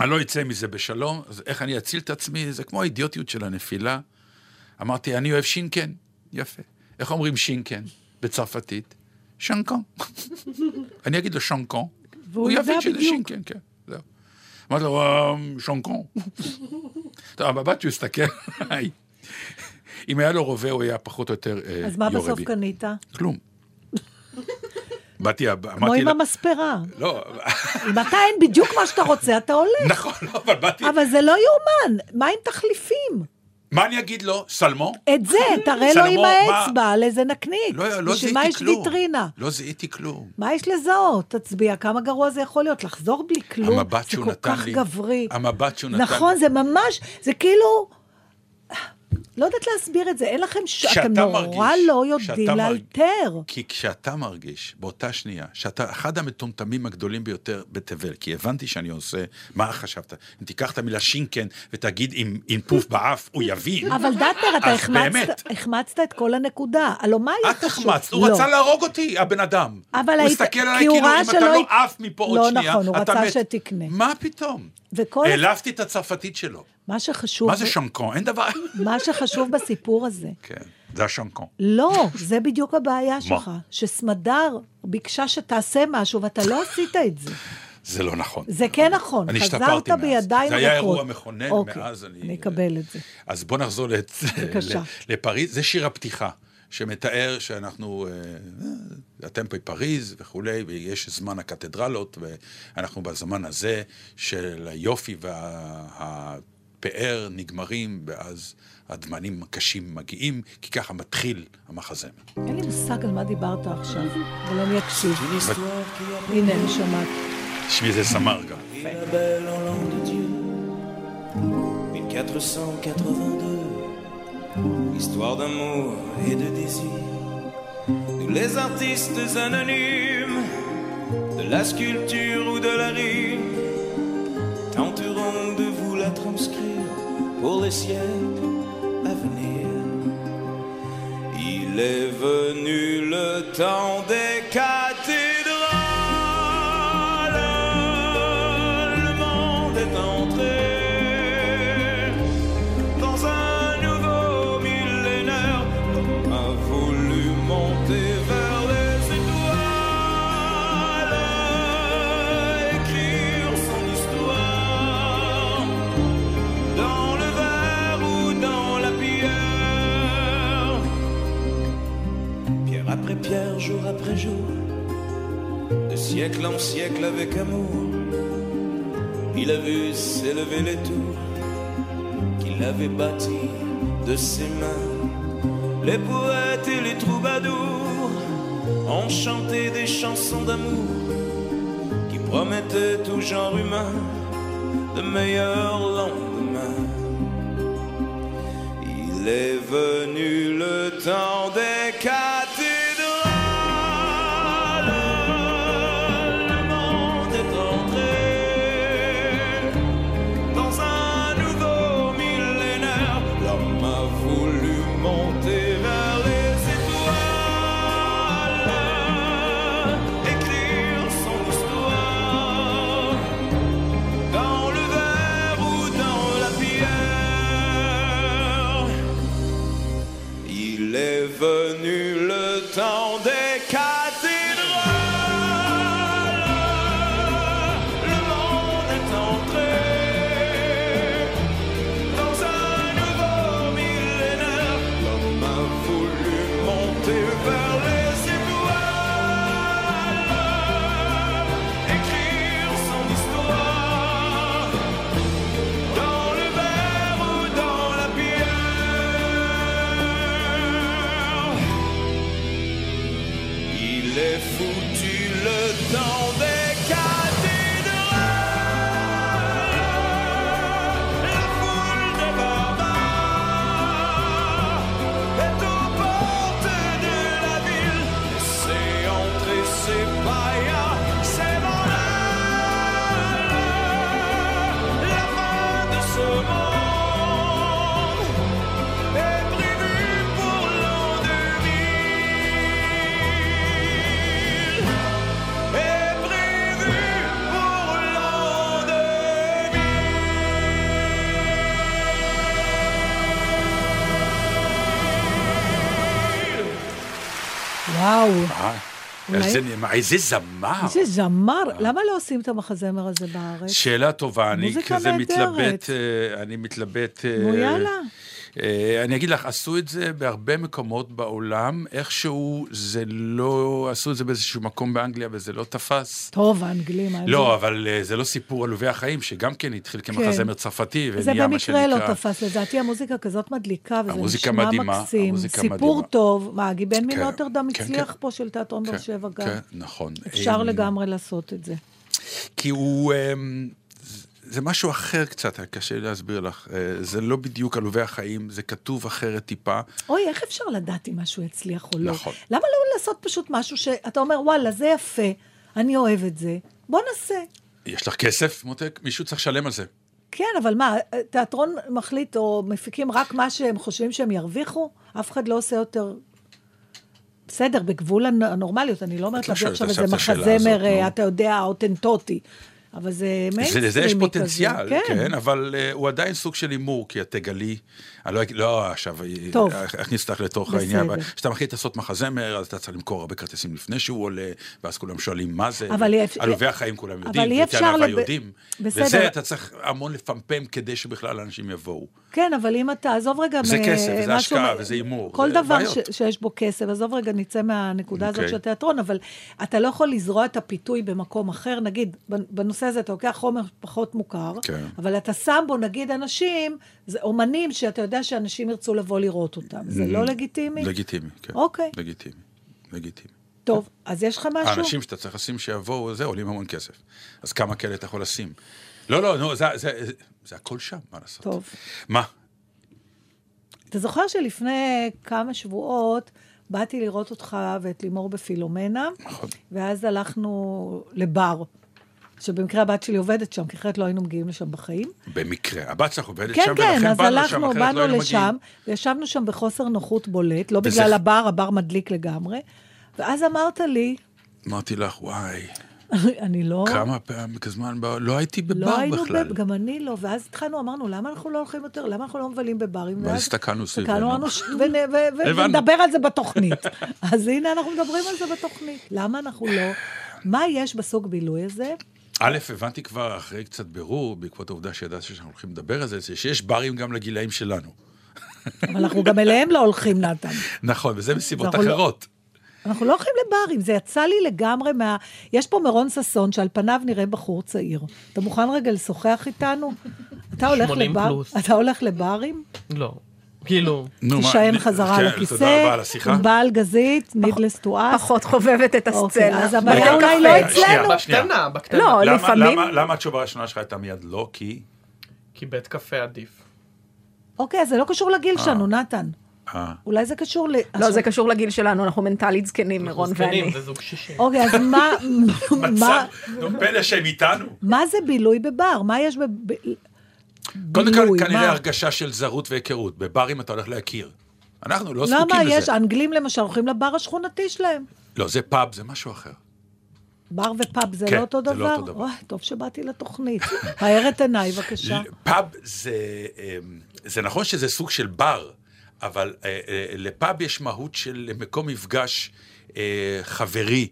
אני לא אצא מזה בשלום, אז איך אני אציל את עצמי? זה כמו האידיוטיות של הנפילה. אמרתי, אני אוהב שינקן. יפה. איך אומרים שינקן בצרפתית? שנקון. אני אגיד לו שנקון. והוא יבין שזה. שינקן, כן. אמרתי לו, "אה, שנקון. טוב, המבט שהוא הסתכל עליי, אם היה לו רובה, הוא היה פחות או יותר אה, אז מה יורה בסוף בי. קנית? כלום. באתי, כמו אמרתי עם לה... המספרה. לא, אם אתה אין בדיוק מה שאתה רוצה, אתה הולך. נכון, לא, אבל באתי... אבל זה לא יאומן, מה עם תחליפים? מה אני אגיד לו? סלמון? את זה, תראה לו עם האצבע על איזה נקניק. לא, לא בשביל מה זיהיתי יש כלום. ויטרינה? לא זיהיתי כלום. מה יש לזהות? תצביע, כמה גרוע זה יכול להיות? לחזור בלי כלום? המבט זה שהוא כל נתן כך לי, גברי. המבט שהוא נתן נכון, לי. זה ממש, זה כאילו... לא יודעת להסביר את זה, אין לכם... ש... אתם נורא מרגיש, לא יודעים כשאתה מרג- לאלתר. כי כשאתה מרגיש, באותה שנייה, שאתה אחד המטומטמים הגדולים ביותר בתבל, כי הבנתי שאני עושה, מה חשבת? אם תיקח את המילה שינקן ותגיד עם עם פוף באף, הוא יבין. אבל דטנר, אתה. החמצת, החמצת את כל הנקודה. הלוא מה היה את חשוב? החמצת, הוא לא. רצה להרוג אותי, הבן אדם. אבל הוא היית- הסתכל עליי כאילו, אם אתה לא עף מפה עוד לא שנייה, נכון, הוא אתה רצה מת. שתקנה. מה פתאום? וכל... העלבתי את הצרפתית שלו. מה שחשוב... מה זה שנקון? אין דבר... מה שחשוב בסיפור הזה, כן, זה השנקון. לא, זה בדיוק הבעיה שלך. שסמדר ביקשה שתעשה משהו ואתה לא עשית את זה. זה לא נכון. זה כן נכון, אני חזרת השתפרתי מאז. בידיים זה היה. אירוע מכונן, אוקיי, מאז אני... אני אקבל את זה. אז בוא נחזור לפריז. זה שיר הפתיחה, שמתאר שאנחנו, אה, אתם בפריז וכולי, ויש זמן הקתדרלות, ואנחנו בזמן הזה של היופי והפאר נגמרים, ואז הדמנים הקשים מגיעים, כי ככה מתחיל המחזמר. אין לי מושג על מה דיברת עכשיו, אבל אני אקשיב. הנה, אני שומעת. תשמעי, זה סמר גם. יפה. 482 Histoire d'amour et de désir. Nous les artistes anonymes De la sculpture ou de la rime Tenterons de vous la transcrire Pour les siècles à venir. Il est venu le temps des siècle en siècle avec amour, il a vu s'élever les tours qu'il avait bâties de ses mains. Les poètes et les troubadours ont chanté des chansons d'amour qui promettaient tout genre humain de meilleurs lendemains. Il est venu le temps אולי- איזה זמר. איזה זמר. למה לא עושים את המחזמר הזה בארץ? שאלה טובה, אני כזה. מתלבט, אה, אני מתלבט... אה, נו, יאללה. אה, אני אגיד לך, עשו את זה בהרבה מקומות בעולם, איכשהו זה לא, עשו את זה באיזשהו מקום באנגליה וזה לא תפס. טוב, האנגלים. לא, אבל אה, זה לא סיפור עלובי החיים, שגם כן התחיל כמחזמר צרפתי, זה ונהיה מה שנקרא... במקרה לא תפס, לדעתי המוזיקה כזאת מדליקה, וזה המוזיקה נשמע מדהימה, מקסים. המוזיקה סיפור מדהימה. טוב, מה, גיבן כן, מנוטרדם כן, הצליח כן. פה של תיאטרון באר שבע גם. כן, נכון. אפשר אמ, לגמרי לעשות את זה. כי הוא... זה משהו אחר קצת, קשה לי להסביר לך. אה, זה לא בדיוק עלובי החיים, זה כתוב אחרת טיפה. אוי, איך אפשר לדעת אם משהו יצליח או לא? נכון. למה לא לעשות פשוט משהו שאתה אומר, וואלה, זה יפה, אני אוהב את זה, בוא נעשה. יש לך כסף, מותק? מישהו צריך לשלם על זה. כן, אבל מה, תיאטרון מחליט או מפיקים רק מה שהם חושבים שהם ירוויחו? אף אחד לא עושה יותר... בסדר, בגבול הנ- הנורמליות, אני לא אומרת להביא עכשיו איזה מחזמר, אה. אתה יודע, אותנטוטי. אבל זה מיינסטרימי זה, כזה. לזה יש פוטנציאל, כן. כן, אבל uh, הוא עדיין סוג של הימור, כי את תגלי, אני לא, אגיד- לא עכשיו, טוב. אה, אכניס אותך לתוך בסדר. העניין, אבל כשאתה מחליט לעשות מחזמר, אז אתה צריך למכור הרבה כרטיסים לפני שהוא עולה, ואז כולם שואלים מה זה, אבל אי אפ- עלובי החיים כולם יודעים, אפשר וטענה לב- יודעים, בסדר. וזה אתה צריך המון לפמפם כדי שבכלל אנשים יבואו. כן, אבל אם אתה, עזוב רגע... זה מ- כסף, וזה השקעה, וזה הימור, כל זה דבר. ש, שיש בו כסף, עזוב רגע, נצא מהנקודה הזאת אוקיי. של התיאטרון, אבל אתה לא יכול לזרוע את הפיתוי במקום אחר. נגיד, בנושא הזה אתה לוקח חומר פחות מוכר, כן. אבל אתה שם בו, נגיד, אנשים, זה אומנים שאתה יודע שאנשים ירצו לבוא לראות אותם. זה לא לגיטימי? לגיטימי, כן. אוקיי. לגיטימי, לגיטימי. טוב, אז יש לך משהו? האנשים שאתה צריך לשים שיבואו, זה עולים המון כסף. אז כמה כאלה אתה יכול לשים? לא, לא, נו, זה, זה, זה, זה הכל שם, מה לעשות? טוב. מה? אתה זוכר שלפני כמה שבועות באתי לראות אותך ואת לימור בפילומנה, נכון. ואז הלכנו לבר, שבמקרה הבת שלי עובדת שם, כי אחרת לא היינו מגיעים לשם בחיים. במקרה. הבת שלך עובדת כן, שם, כן, ולכן באנו הלכנו, אחרת באנו לא היינו לשם, מגיעים. וישבנו שם בחוסר נוחות בולט, לא וזה- בגלל הבר, הבר מדליק לגמרי, ואז אמרת לי, אמרתי לך, וואי, אני לא... כמה פעמים, כזמן, לא הייתי בבר לא היינו, בכלל. ב... גם אני לא, ואז התחלנו, אמרנו, למה אנחנו לא הולכים יותר, למה אנחנו לא מבלים בברים? ואז הסתכלנו סביבנו. הסתכלנו, אמרנו, "ש- ונ- ו- ו- הבנו. ונדבר על זה בתוכנית. אז הנה, אנחנו מדברים על זה בתוכנית. למה אנחנו לא? מה יש בסוג בילוי הזה? א', הבנתי כבר אחרי קצת בירור, בעקבות העובדה שידעתי שאנחנו הולכים לדבר על זה, שיש ברים גם לגילאים שלנו. אבל אנחנו גם אליהם לא הולכים, נתן. נכון, וזה מסיבות לא- אחרות. אנחנו לא הולכים לברים, זה יצא לי לגמרי מה... יש פה מרון ששון, שעל פניו נראה בחור צעיר. אתה מוכן רגע לשוחח איתנו? אתה הולך 80 לבר? פלוס. אתה הולך לברים? לא. כאילו, תישען חזרה כן, על תודה הכיסא, רבה על השיחה. עם בעל גזית, needless to us. פחות חובבת את אוקיי, הסצנה. אז הבעיה אולי לא אצלנו. בקטנה, בקטנה. לא, למה- לפעמים... למה- התשובה הראשונה שלך הייתה מיד לא? כי... כי בית קפה עדיף. אוקיי, אז זה לא קשור לגיל שלנו, נתן. אה. אולי זה קשור ל... לא, זה קשור לגיל שלנו, אנחנו מנטלית זקנים, אנחנו מירון זקנים, ואני. זה זוג שישים. אוקיי, אז מה... מה- מצב, נו, פלא שהם איתנו. מה זה בילוי בבר? מה יש ב... קודם כל, כנראה? הרגשה של זרות והיכרות. בברים אתה הולך להכיר. אנחנו לא זקוקים למה לזה. יש, האנגלים למשל הולכים לבר השכונתי שלהם. לא, זה פאב, זה משהו אחר. בר ופאב זה כן, לא אותו זה לא דבר? אותו דבר. טוב שבאתי לתוכנית. האר את עיניי, בבקשה. פאב זה, אמ, זה נכון שזה סוג של בר, אבל אה, אה, לפאב יש מהות של מקום מפגש אה, חברי.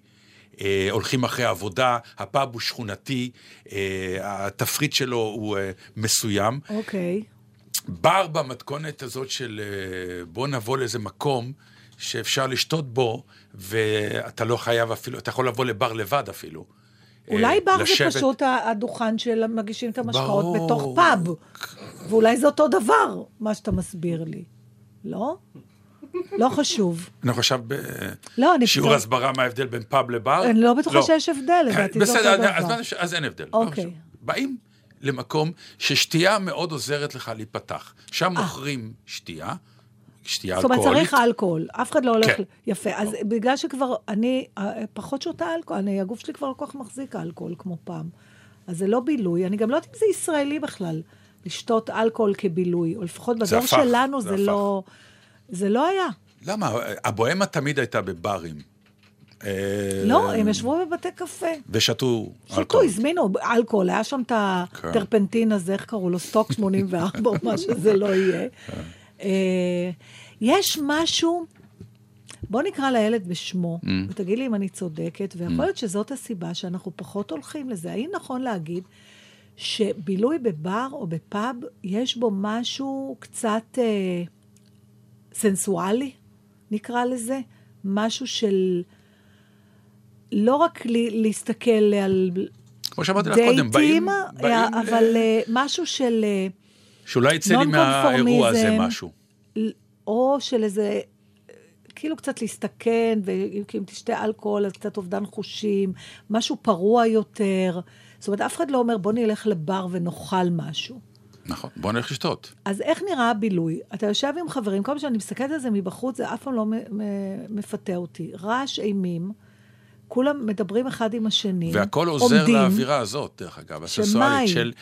אה, הולכים אחרי העבודה, הפאב הוא שכונתי, אה, התפריט שלו הוא אה, מסוים. אוקיי. בר במתכונת הזאת של אה, בוא נבוא לאיזה מקום שאפשר לשתות בו, ואתה לא חייב אפילו, אתה יכול לבוא לבר לבד אפילו. אולי אה, בר זה לשבת. פשוט ה- הדוכן של מגישים את המשקאות. בתוך פאב. ואולי זה אותו דבר, מה שאתה מסביר לי. לא? לא חשוב. אנחנו עכשיו לא, אני בשיעור קצת- הסברה מה ההבדל בין פאב לבר. אני לא בטוחה שיש הבדל, לדעתי זה אותו בסדר. אז, אין הבדל. אוקיי. לא חשוב. באים למקום ששתייה מאוד עוזרת לך להיפתח. שם מוכרים שתייה, שתייה אה. זאת אומרת, אלכוהולית. צריך אלכוהול. אף אחד לא הולך... כן. יפה. אז בגלל שכבר אני אה, פחות שותה אלכוהול, אני, הגוף שלי כבר לא כל כך מחזיק אלכוהול כמו פעם. אז זה לא בילוי. אני גם לא יודעת אם זה ישראלי בכלל, לשתות אלכוהול כבילוי. או לפחות בדור שלנו זה זה. לא... זה לא היה. למה? הבוהמה תמיד הייתה בברים. אה, לא, הם ישבו בבתי קפה. ושתו שתו, אלכוהול. הזמינו אלכוהול, היה שם את כן. הטרפנטין הזה, איך קראו לו? סטוק 84, או מה שזה לא יהיה. אה, יש משהו, בוא נקרא לילד בשמו, Mm. ותגיד לי אם אני צודקת, ויכול להיות שזאת הסיבה שאנחנו פחות הולכים לזה. האם נכון להגיד שבילוי בבר או בפאב, יש בו משהו קצת אה, סנסואלי, נקרא לזה. משהו של... לא רק ל- להסתכל על כמו שאמרתי לך קודם, באים, דייטים, אה, ל- אבל אה, משהו של... אה, שאולי יצא לי מהאירוע הזה. משהו. או של איזה, כאילו קצת להסתכן, ואם תשתה אלכוהול, אז קצת אובדן חושים, משהו פרוע יותר. זאת אומרת, אף אחד לא אומר, בוא נלך לבר ונאכל משהו. נכון, בוא נלך לשתות. אז איך נראה הבילוי? אתה יושב עם חברים, כל פעם שאני מסתכלת על זה מבחוץ, זה אף פעם לא מפתה אותי. רעש אימים, כולם מדברים אחד עם השני, והכל עוזר עומדים. לאווירה הזאת, דרך אגב, היא? של...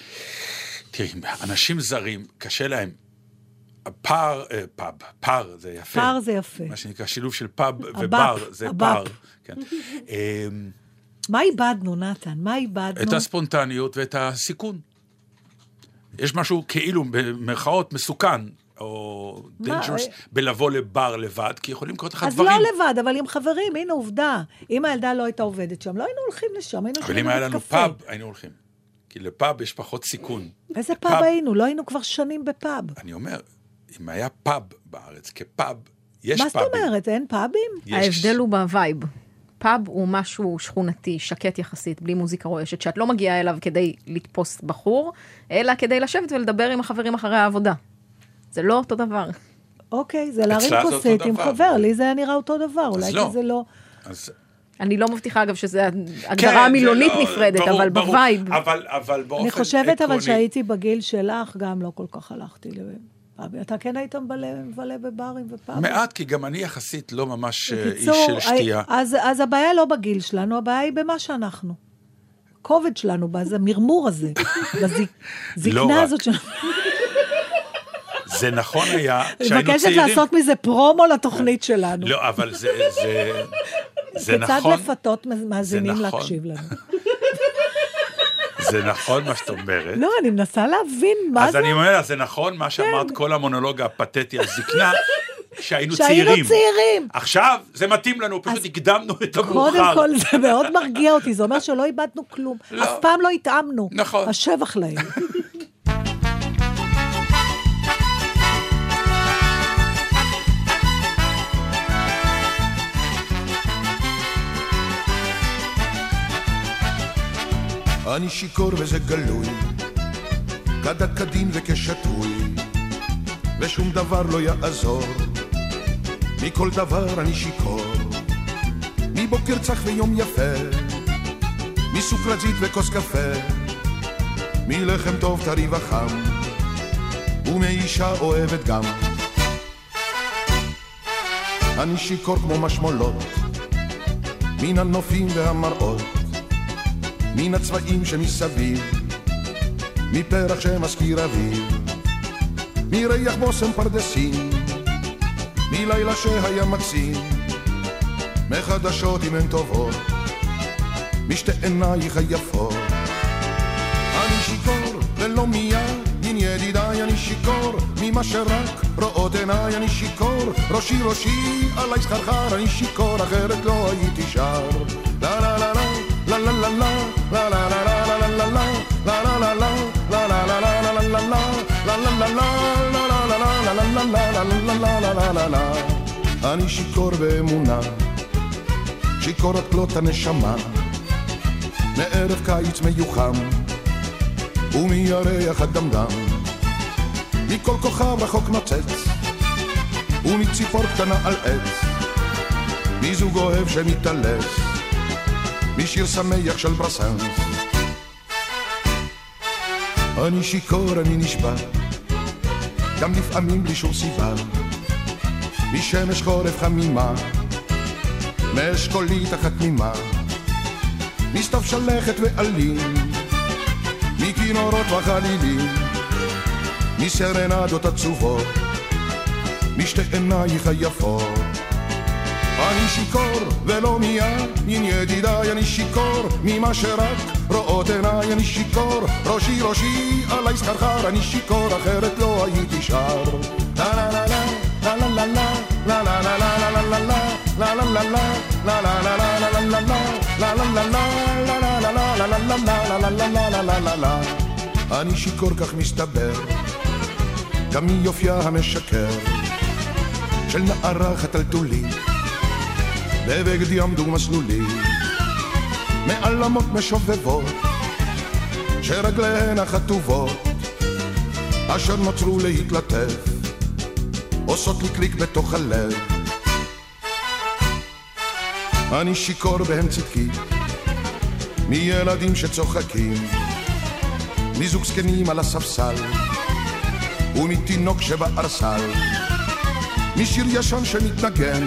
תראי, אנשים זרים, קשה להם. פאר, אה, פאב, פאר זה יפה. פאר זה יפה. מה שנקרא שילוב של פאב ובר, זה. פאר. כן. אמ, מה איבדנו, נתן? מה איבדנו? את הספונטניות ואת הסיכון. יש משהו כאילו, במרכאות, מסוכן, או dangerous, אה? בלבוא לבר לבד, כי יכולים לקרות לך אז דברים. לא לבד, אבל עם חברים, הנה עובדה. אם הילדה לא הייתה עובדת שם, לא היינו הולכים לשם, היינו אבל יושבים אם היה לנו. פאב, היינו הולכים. כי לפאב יש פחות סיכון. איזה פאב פאב. היינו? לא היינו כבר שנים בפאב. אני אומר, אם היה פאב בארץ כפאב, יש מה זאת פאבים. אומרת? אין פאבים? יש- ההבדל הוא בווייב. פאב הוא משהו שכונתי, שקט יחסית, בלי מוזיקה רועשת, שאת לא מגיעה אליו כדי לתפוס בחור, אלא כדי לשבת ולדבר עם החברים אחרי העבודה. זה לא אותו דבר. אוקיי, זה להרים כוסית עם. חבר, לי זה היה נראה אותו דבר, אולי לא. כי זה לא... אני לא מבטיחה, אגב, שזו כן, הגדרה מילונית לא- נפרדת, ברור, אבל ברור. בווייב. אבל, אבל באופן אני חושבת אבל עקרוני- שהייתי בגיל שלך, גם לא כל כך הלכתי לפאבים. אתה כן היית מבלה בברים ופאבים? מעט, כי גם אני יחסית לא ממש אה, איש בקיצור, של שתייה. אז, אז הבעיה לא בגיל שלנו, הבעיה היא במה שאנחנו. הכובד שלנו, בזה, המרמור הזה, לא בזקנה רק. הזאת שלנו. זה נכון היה אני שהיינו מבקשת צעירים. לעשות מזה פרומו לתוכנית שלנו. לא, אבל זה, זה, זה כיצד נכון, לפתות מאזינים נכון. להקשיב לנו. זה נכון מה שאת אומרת. לא, אני מנסה להבין מה אז זה. כן. אני אומר, זה נכון מה שאמרת, כל המונולוג הפתטי על זקנה, שהיינו שהיינו צעירים. צעירים. עכשיו, זה מתאים לנו, פשוט אז הקדמנו את המאוחר. קודם כל, זה מאוד מרגיע אותי, זה אומר שלא איבדנו כלום. לא. אף פעם לא התאמנו. נכון. השבח להם. אני שיכור וזה גלוי, כדת כדין וכשתוי, ושום דבר לא יעזור, מכל דבר אני שיכור, מבוקר צח ויום יפה, מסוכרזית וכוס קפה, מלחם טוב טרי וחם, ומאישה אוהבת גם. אני שיכור כמו משמולות, מן הנופים והמראות. מן הצבעים שמסביב, מפרח שמזכיר אביב, מריח בושם פרדסים, מלילה שהיה מקסים, מחדשות אם הן טובות, משתי עינייך היפות. אני שיכור ולא מיד, מן ידידיי אני שיכור, ממה שרק רואות עיניי אני שיכור, ראשי ראשי עלי סחרחר, אני שיכור אחרת לא הייתי שר. לה לה לה לה לה לה לה לה לה לה לה לה לה לה לה לה לה לה לה לה לה לה לה לה לה אני שיכור באמונה, שיכור עד כלות הנשמה, מערב קיץ מיוחם, ומירח הדמדם, מכל כוכב רחוק נוצץ, ומציפור קטנה על עץ, מזוג אוהב שמתעלס, משיר שמח של ברסנס. אני שיכור, אני נשבע, גם לפעמים בלי שום סיבה, משמש חורף חמימה, מאשכולית אחת תמימה, מסתיו שלכת ועלים, מכינורות וחלילים, מסרנדות עצובות, משתי עינייך היפות. אני שיכור ולא מיד, מן ידידיי אני שיכור, ממה שרק רואות עיניי אני שיכור, ראשי ראשי עלי סחרחר, אני שיכור אחרת לא הייתי שר. אני שיכור כך מסתבר, גם מיופייה המשקר של נערה חתלתולית, בבגד ים דו-מסלולי, מעל אמות משובבות, שרגליהן החטובות, אשר נוצרו להתלטף, עושות לי קליק בתוך הלב. אני שיכור בהם צדקי, מילדים שצוחקים, מזוג זקנים על הספסל, ומתינוק שבערסל, משיר ישן שמתנגן,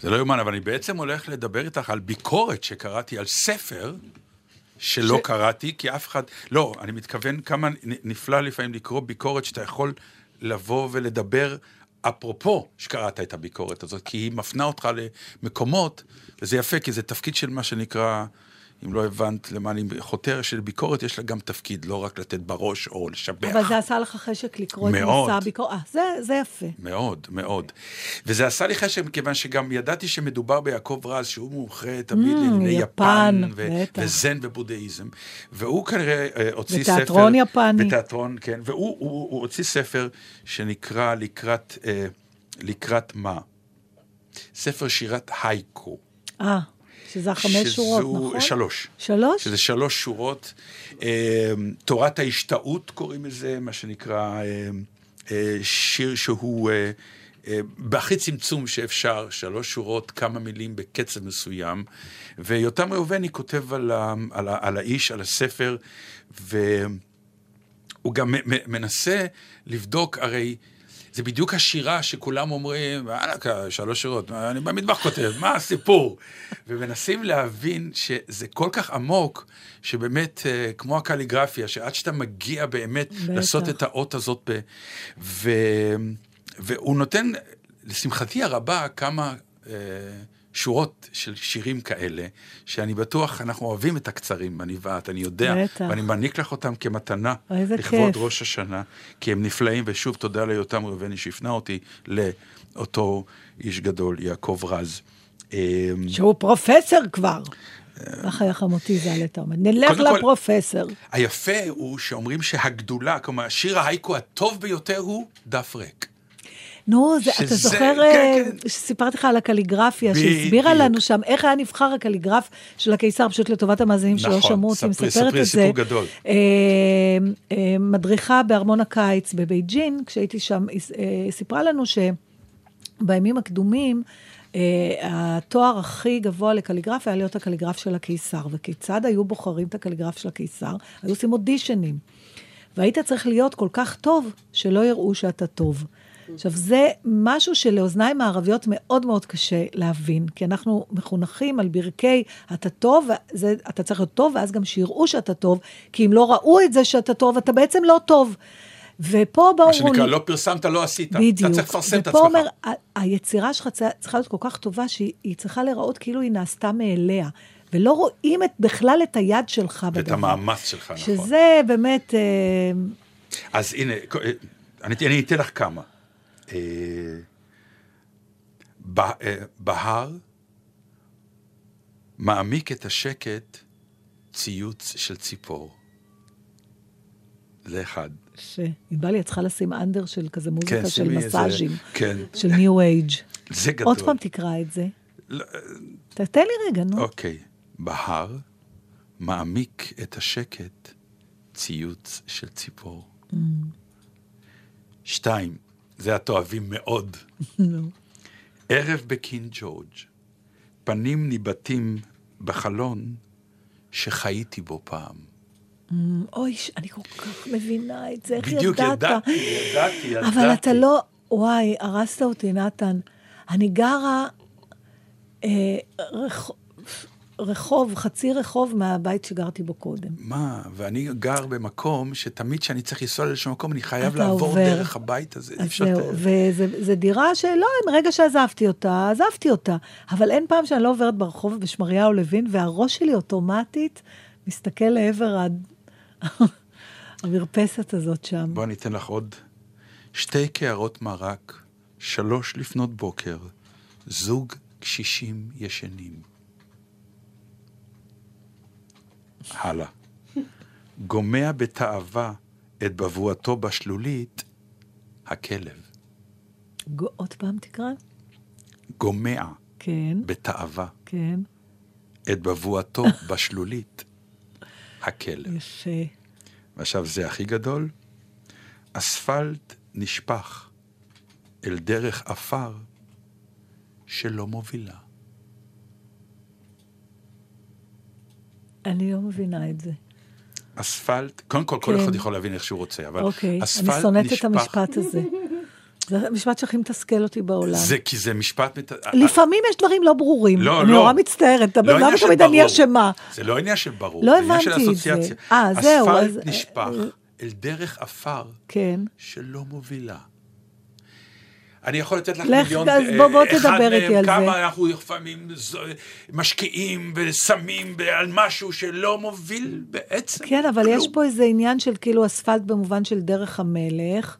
זה לא יאומן, אבל אני בעצם הולך לדבר איתך על ביקורת שקראתי על ספר שלא ש- קראתי, כי אף אחד... לא, אני מתכוון כמה נפלא לפעמים לקרוא ביקורת שאתה יכול לבוא ולדבר אפרופו שקראת את הביקורת הזאת, כי היא מפנה אותך למקומות, וזה יפה, כי זה תפקיד של מה שנקרא... אם לא הבנת למה אני חותר, של ביקורת יש לה גם תפקיד, לא רק לתת בראש או לשבח. אבל זה עשה לך חשק לקרוא את מאוד. מסע הביקורת. אה, זה, זה יפה. מאוד, מאוד. וזה עשה לי חשק, מכיוון שגם ידעתי שמדובר ביעקב רז, שהוא מומחה תמיד Mm, לענייני יפן, יפן, ו-. וזן ובודהיזם. והוא כנראה אה, הוציא ספר... ותיאטרון יפני. בתיאטרון, כן. והוא הוא, הוא הוציא ספר שנקרא לקראת, אה, לקראת מה? ספר שירת הייקו. אה, שזה החמש שורות, נכון? שלוש. שלוש? שזה שלוש שורות. אה, תורת ההשתאות קוראים לזה, מה שנקרא אה, אה, שיר שהוא אה, אה, בהכי צמצום שאפשר, שלוש שורות, כמה מילים בקצב מסוים. ויותם ראובני כותב על, ה, על, ה, על האיש, על הספר, והוא גם מנסה לבדוק, הרי... זה בדיוק השירה שכולם אומרים, וואלכ, שלוש שורות, מה, אני במטבח כותב, מה הסיפור? ומנסים להבין שזה כל כך עמוק, שבאמת, אה, כמו הקליגרפיה, שעד שאתה מגיע באמת בטח. לעשות את האות הזאת, ב... ו... והוא נותן, לשמחתי הרבה, כמה אה, שורות של שירים כאלה, שאני בטוח, אנחנו אוהבים את הקצרים, אני ואת, אני יודע, בטח. ואני מעניק לך אותם כמתנה, לכבוד כיף. ראש השנה, כי הם נפלאים, ושוב תודה ליותם ראובני שהפנה אותי לאותו איש גדול, יעקב רז. אמ, שהוא פרופסור כבר. ככה היה חמותי ז"ל, אתה אומר. נלך לפרופסור. היפה הוא שאומרים שהגדולה, כלומר, שיר ההייקו הטוב ביותר הוא דף ריק. נו, זה, אתה שזה- זוכר כן, אה, כן. שסיפרתי לך על הקליגרפיה, שהסבירה. לנו שם איך היה נבחר הקליגרף של הקיסר, פשוט לטובת המאזינים שלא נכון, שמעו אותי מספרת את זה. גדול. אה, אה, מדריכה בארמון הקיץ בבייג'ין, כשהייתי שם, היא אה, סיפרה לנו שבימים הקדומים, אה, התואר הכי גבוה לקליגרף היה להיות הקליגרף של הקיסר. וכיצד היו בוחרים את הקליגרף של הקיסר? היו עושים אודישנים. והיית צריך להיות כל כך טוב, שלא יראו שאתה טוב. עכשיו, זה משהו שלאוזניים מערביות מאוד מאוד קשה להבין, כי אנחנו מחונכים על ברכי אתה טוב, זה, אתה צריך להיות טוב, ואז גם שיראו שאתה טוב, כי אם לא ראו את זה שאתה טוב, אתה בעצם לא טוב. ופה באו... מה שנקרא, לא פרסמת, לא עשית. בדיוק. אתה צריך לפרסם את ופה עצמך. אומר, ה- היצירה שלך צריכה להיות כל כך טובה, שהיא היא צריכה להיראות כאילו היא נעשתה מאליה. ולא רואים את, בכלל את היד שלך בדבר. ואת המאמץ שלך, נכון. שזה באמת... אה, אז הנה, אני, אני אתן לך כמה. אה, אה, בהר מעמיק את השקט ציוץ של ציפור. זה אחד. שענבלי, את צריכה לשים אנדר של כזה מוזיקה של שימי איזה- מסאז'ים, כן. של ניו אייג'. זה גדול. עוד פעם תקרא את זה. לא, ת- תן לי רגע, נו. אוקיי. בהר מעמיק את השקט ציוץ של ציפור. Mm. שתיים, זה את אוהבים מאוד. ערב בקינג ג'ורג', פנים ניבטים בחלון שחייתי בו פעם. אוי, אני כל כך מבינה את זה, איך בדיוק ידעת? ידעתי, ידעתי, ידעתי. אבל אתה לא... וואי, הרסת אותי, נתן. אני גרה אה, רח... רחוב, חצי רחוב מהבית שגרתי בו קודם. מה, ואני גר במקום שתמיד כשאני צריך לנסוע לאיזשהו מקום, אני חייב לעבור עובר. דרך הבית הזה. אי אז אפשר זהו, לתאר. וזו דירה שלא, מרגע שעזבתי אותה, עזבתי אותה. אבל אין פעם שאני לא עוברת ברחוב בשמריהו לוין, והראש שלי אוטומטית מסתכל לעבר ה... המרפסת הזאת שם. בוא אני אתן לך עוד שתי קערות מרק, שלוש לפנות בוקר, זוג קשישים ישנים. הלאה. גומע בתאווה את בבואתו בשלולית, הכלב. ג- עוד פעם תקרא? גומע כן, בתאווה כן, את בבואתו בשלולית, הכלב. יפה. ועכשיו זה הכי גדול, אספלט נשפך אל דרך עפר שלא מובילה. אני לא מבינה את זה. אספלט, קודם כל, כל כן. אחד יכול להבין איך שהוא רוצה, אבל אוקיי, אספלט אני שונאת נשפך... את המשפט הזה. זה המשפט שהכי מתסכל אותי בעולם. זה כי זה משפט... מת... לפעמים יש דברים לא ברורים. לא, אני לא. נורא מצטערת. לא למה תמיד אני. אשמה? זה לא עניין של ברור, לא זה עניין של הבנתי את זה. אסוציאציה. אה, זהו, אספלט נשפך אל דרך עפר כן. שלא מובילה. אני יכול לתת לך לך, מיליון... אז אה, בוא- בוא תדבר איתי על זה. כמה אנחנו לפעמים משקיעים ושמים על משהו שלא מוביל בעצם כן, אבל כלום. יש פה איזה עניין של כאילו אספלט במובן של דרך המלך.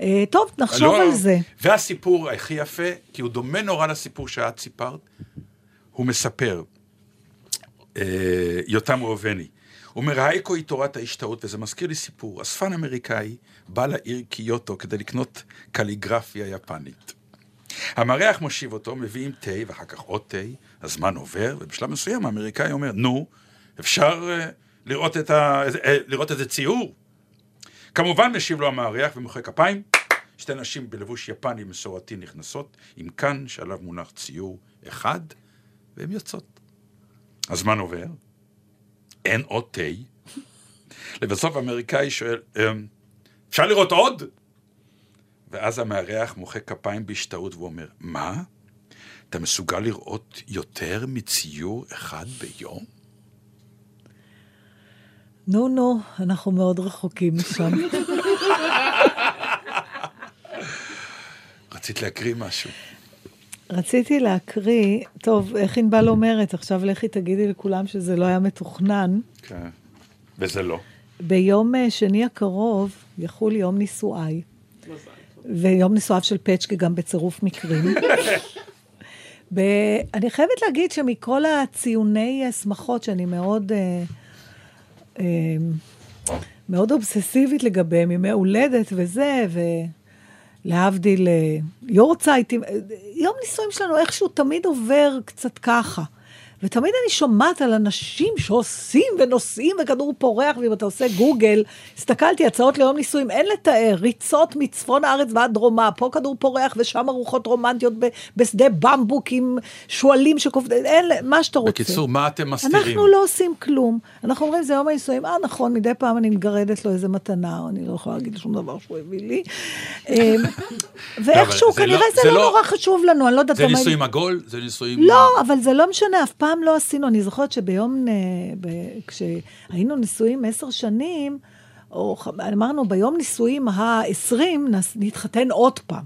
אה, טוב, נחשוב לא, על זה. והסיפור הכי יפה, כי הוא דומה נורא לסיפור שאת סיפרת, הוא מספר, אה, יותם ראובני, הוא אומר, האקו היא תורת ההשתאות, וזה מזכיר לי סיפור. אספן אמריקאי בא לעיר קיוטו כדי לקנות קליגרפיה יפנית. המארח מושיב אותו, מביאים תה, ואחר כך עוד תה, הזמן עובר, ובשלב מסוים האמריקאי אומר, נו, אפשר אה, לראות, את ה, אה, לראות איזה ציור? כמובן משיב לו המארח ומוחא כפיים. שתי נשים בלבוש יפני מסורתי נכנסות עם כאן שעליו מונח ציור אחד, והן יוצאות. הזמן עובר, אין עוד תה. לבסוף האמריקאי שואל, "אמ, אפשר לראות עוד? ואז המארח מוחא כפיים בהשתאות ואומר, מה? אתה מסוגל לראות יותר מציור אחד ביום? נו, נו, אנחנו מאוד רחוקים משם. רצית להקריא משהו. רציתי להקריא, טוב, איך ענבל אומרת, עכשיו לכי תגידי לכולם שזה לא היה מתוכנן. כן. וזה לא. ביום אה, שני הקרוב יחול יום נישואיי. ויום נישואיו של פצ'קה גם בצירוף מקרים. ואני חייבת להגיד שמכל הציוני אה, שמחות שאני מאוד, אה, אה, מאוד אובססיבית לגביהם, ימי הולדת וזה, ולהבדיל אה, יורצייט, אה, יום נישואים שלנו איכשהו תמיד עובר קצת ככה. ותמיד אני שומעת על אנשים שעושים ונוסעים וכדור פורח, ואם אתה עושה גוגל, הסתכלתי, הצעות ליום נישואים, אין לתאר, ריצות מצפון הארץ ועד דרומה, פה כדור פורח ושם ארוחות רומנטיות ב- בשדה במבוק עם שועלים שקופדים, אין, מה שאתה רוצה. בקיצור, מה אתם מסתירים? אנחנו לא עושים כלום. אנחנו אומרים, זה יום הנישואים, אה, נכון, מדי פעם אני מגרדת לו איזה מתנה, אני לא יכולה להגיד שום דבר שהוא הביא לי. אמ, ואיכשהו, זה לא- כנראה זה לא לא- נורא חשוב לנו, אני לא יודעת... זה נישואים עגול? זה נישואים... לא, אבל זה לא משנה, אף פעם לא עשינו. אני זוכרת שביום, אה, ב- כשהיינו נשואים עשר שנים, או אמרנו, ביום נישואים ה-20 נתחתן עוד פעם.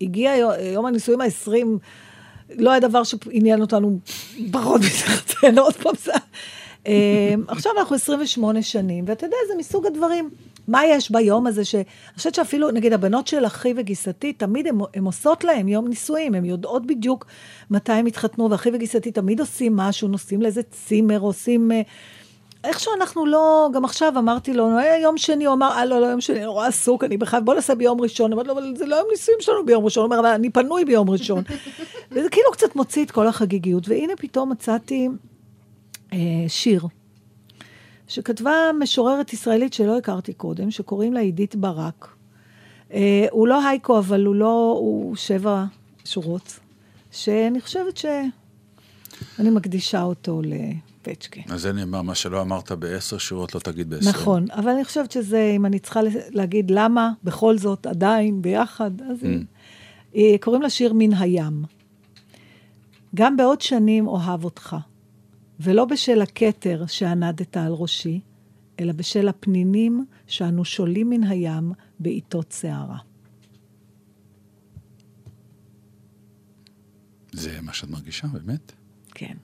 הגיע יו- יום הנישואים ה-20, לא היה דבר שעניין אותנו פחות מתחתן עוד פעם. אה, עכשיו אנחנו 28 שנים, ואתה יודע, זה מסוג הדברים. מה יש ביום הזה ש... אני חושבת שאפילו, נגיד, הבנות של אחי וגיסתי, תמיד הן עושות להם יום נישואים, הן יודעות בדיוק מתי הם התחתנו, ואחי וגיסתי תמיד עושים משהו, נוסעים לאיזה צימר, עושים... אה, איכשהו אנחנו לא, גם עכשיו אמרתי לו, "אה, יום שני, הוא אמר, אה, לא, לא, יום שני, אני נורא עסוק, אני בחייב, בוא נעשה ביום ראשון. אמרתי לו, אבל זה לא יום נישואים שלנו ביום ראשון. הוא אומר, אבל אני פנוי ביום ראשון. וזה כאילו קצת מוציא את כל החגיגיות. והנה פתאום מצאתי אה, שיר, שכתבה משוררת ישראלית שלא הכרתי קודם, שקוראים לה עידית ברק. אה, הוא לא הייקו, אבל הוא לא, הוא שבע שורות, שאני חושבת ש... אני מקדישה אותו לפצ'קה. אז זה נאמר, מה שלא אמרת בעשר שורות, לא תגיד בעשרים. נכון, אבל אני חושבת שזה, אם אני צריכה להגיד למה, בכל זאת, עדיין, ביחד, אז Mm. היא... קוראים לשיר מן הים. גם בעוד שנים אוהב אותך, ולא בשל הכתר שענדת על ראשי, אלא בשל הפנינים שאנו שולים מן הים בעיתות סערה. זה מה שאת מרגישה, באמת? כן.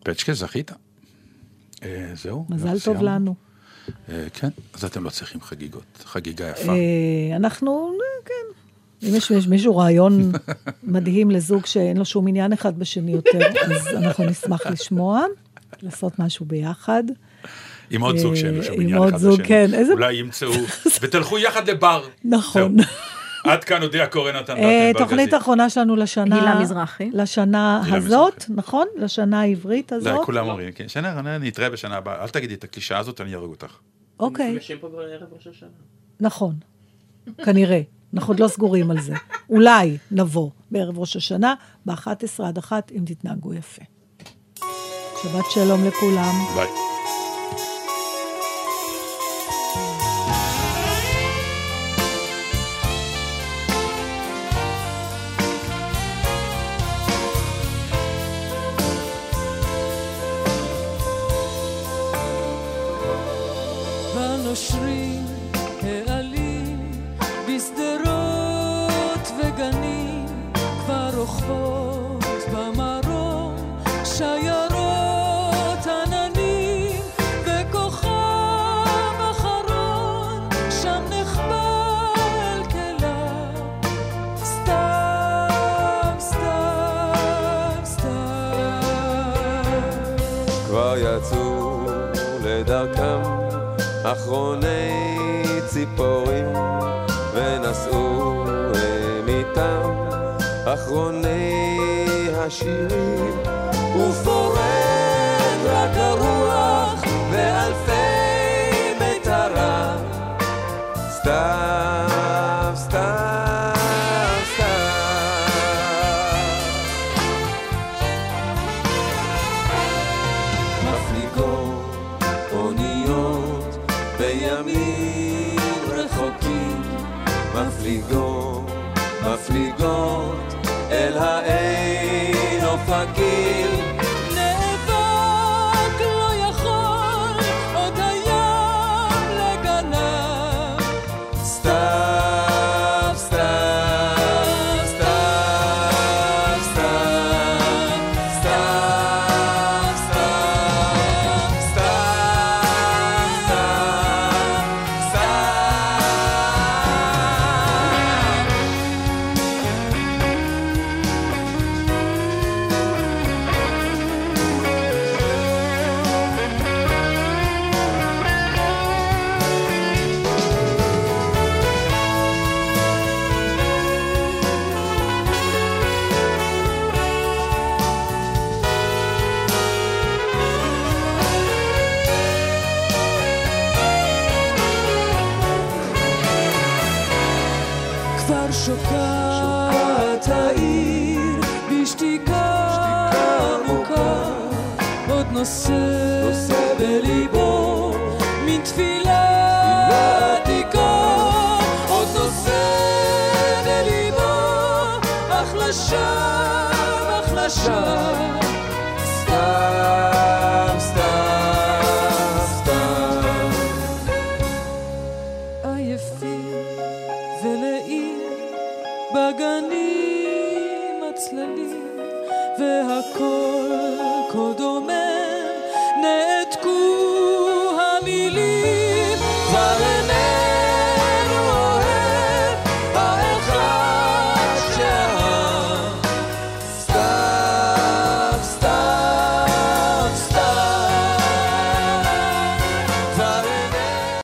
פצ'קה, זכית. אה, זהו. מזל אנחנו טוב. לנו. אה, כן, אז אתם לא צריכים חגיגות. חגיגה יפה. אה, אנחנו, אה, כן. אם יש יש מישהו רעיון מדהים לזוג שאין לו שום עניין אחד בשני יותר, אז אנחנו נשמח לשמוע, לעשות משהו ביחד. עם עוד זוג שאין לו שום עניין אחד זוג, בשני. כן, איזה- אולי ימצאו, ותלכו יחד לבר. נכון. עד כאן הודיע קורן נתן אה, דטנברג. תוכנית אחרונה שלנו לשנה... הילה מזרחי. לשנה הזאת, נכון? לשנה העברית הזאת. כולם אומרים, כן, שנה, נתראה בשנה הבאה. אל תגידי את הקלישאה הזאת, אני אהרוג אותך. אוקיי, נפגשים פה בערב ראש השנה. נכון. כנראה. אנחנו עוד לא סגורים על זה. אולי נבוא בערב ראש השנה, ב-11 עד 1, אם תתנהגו יפה. שבת שלום לכולם. ביי.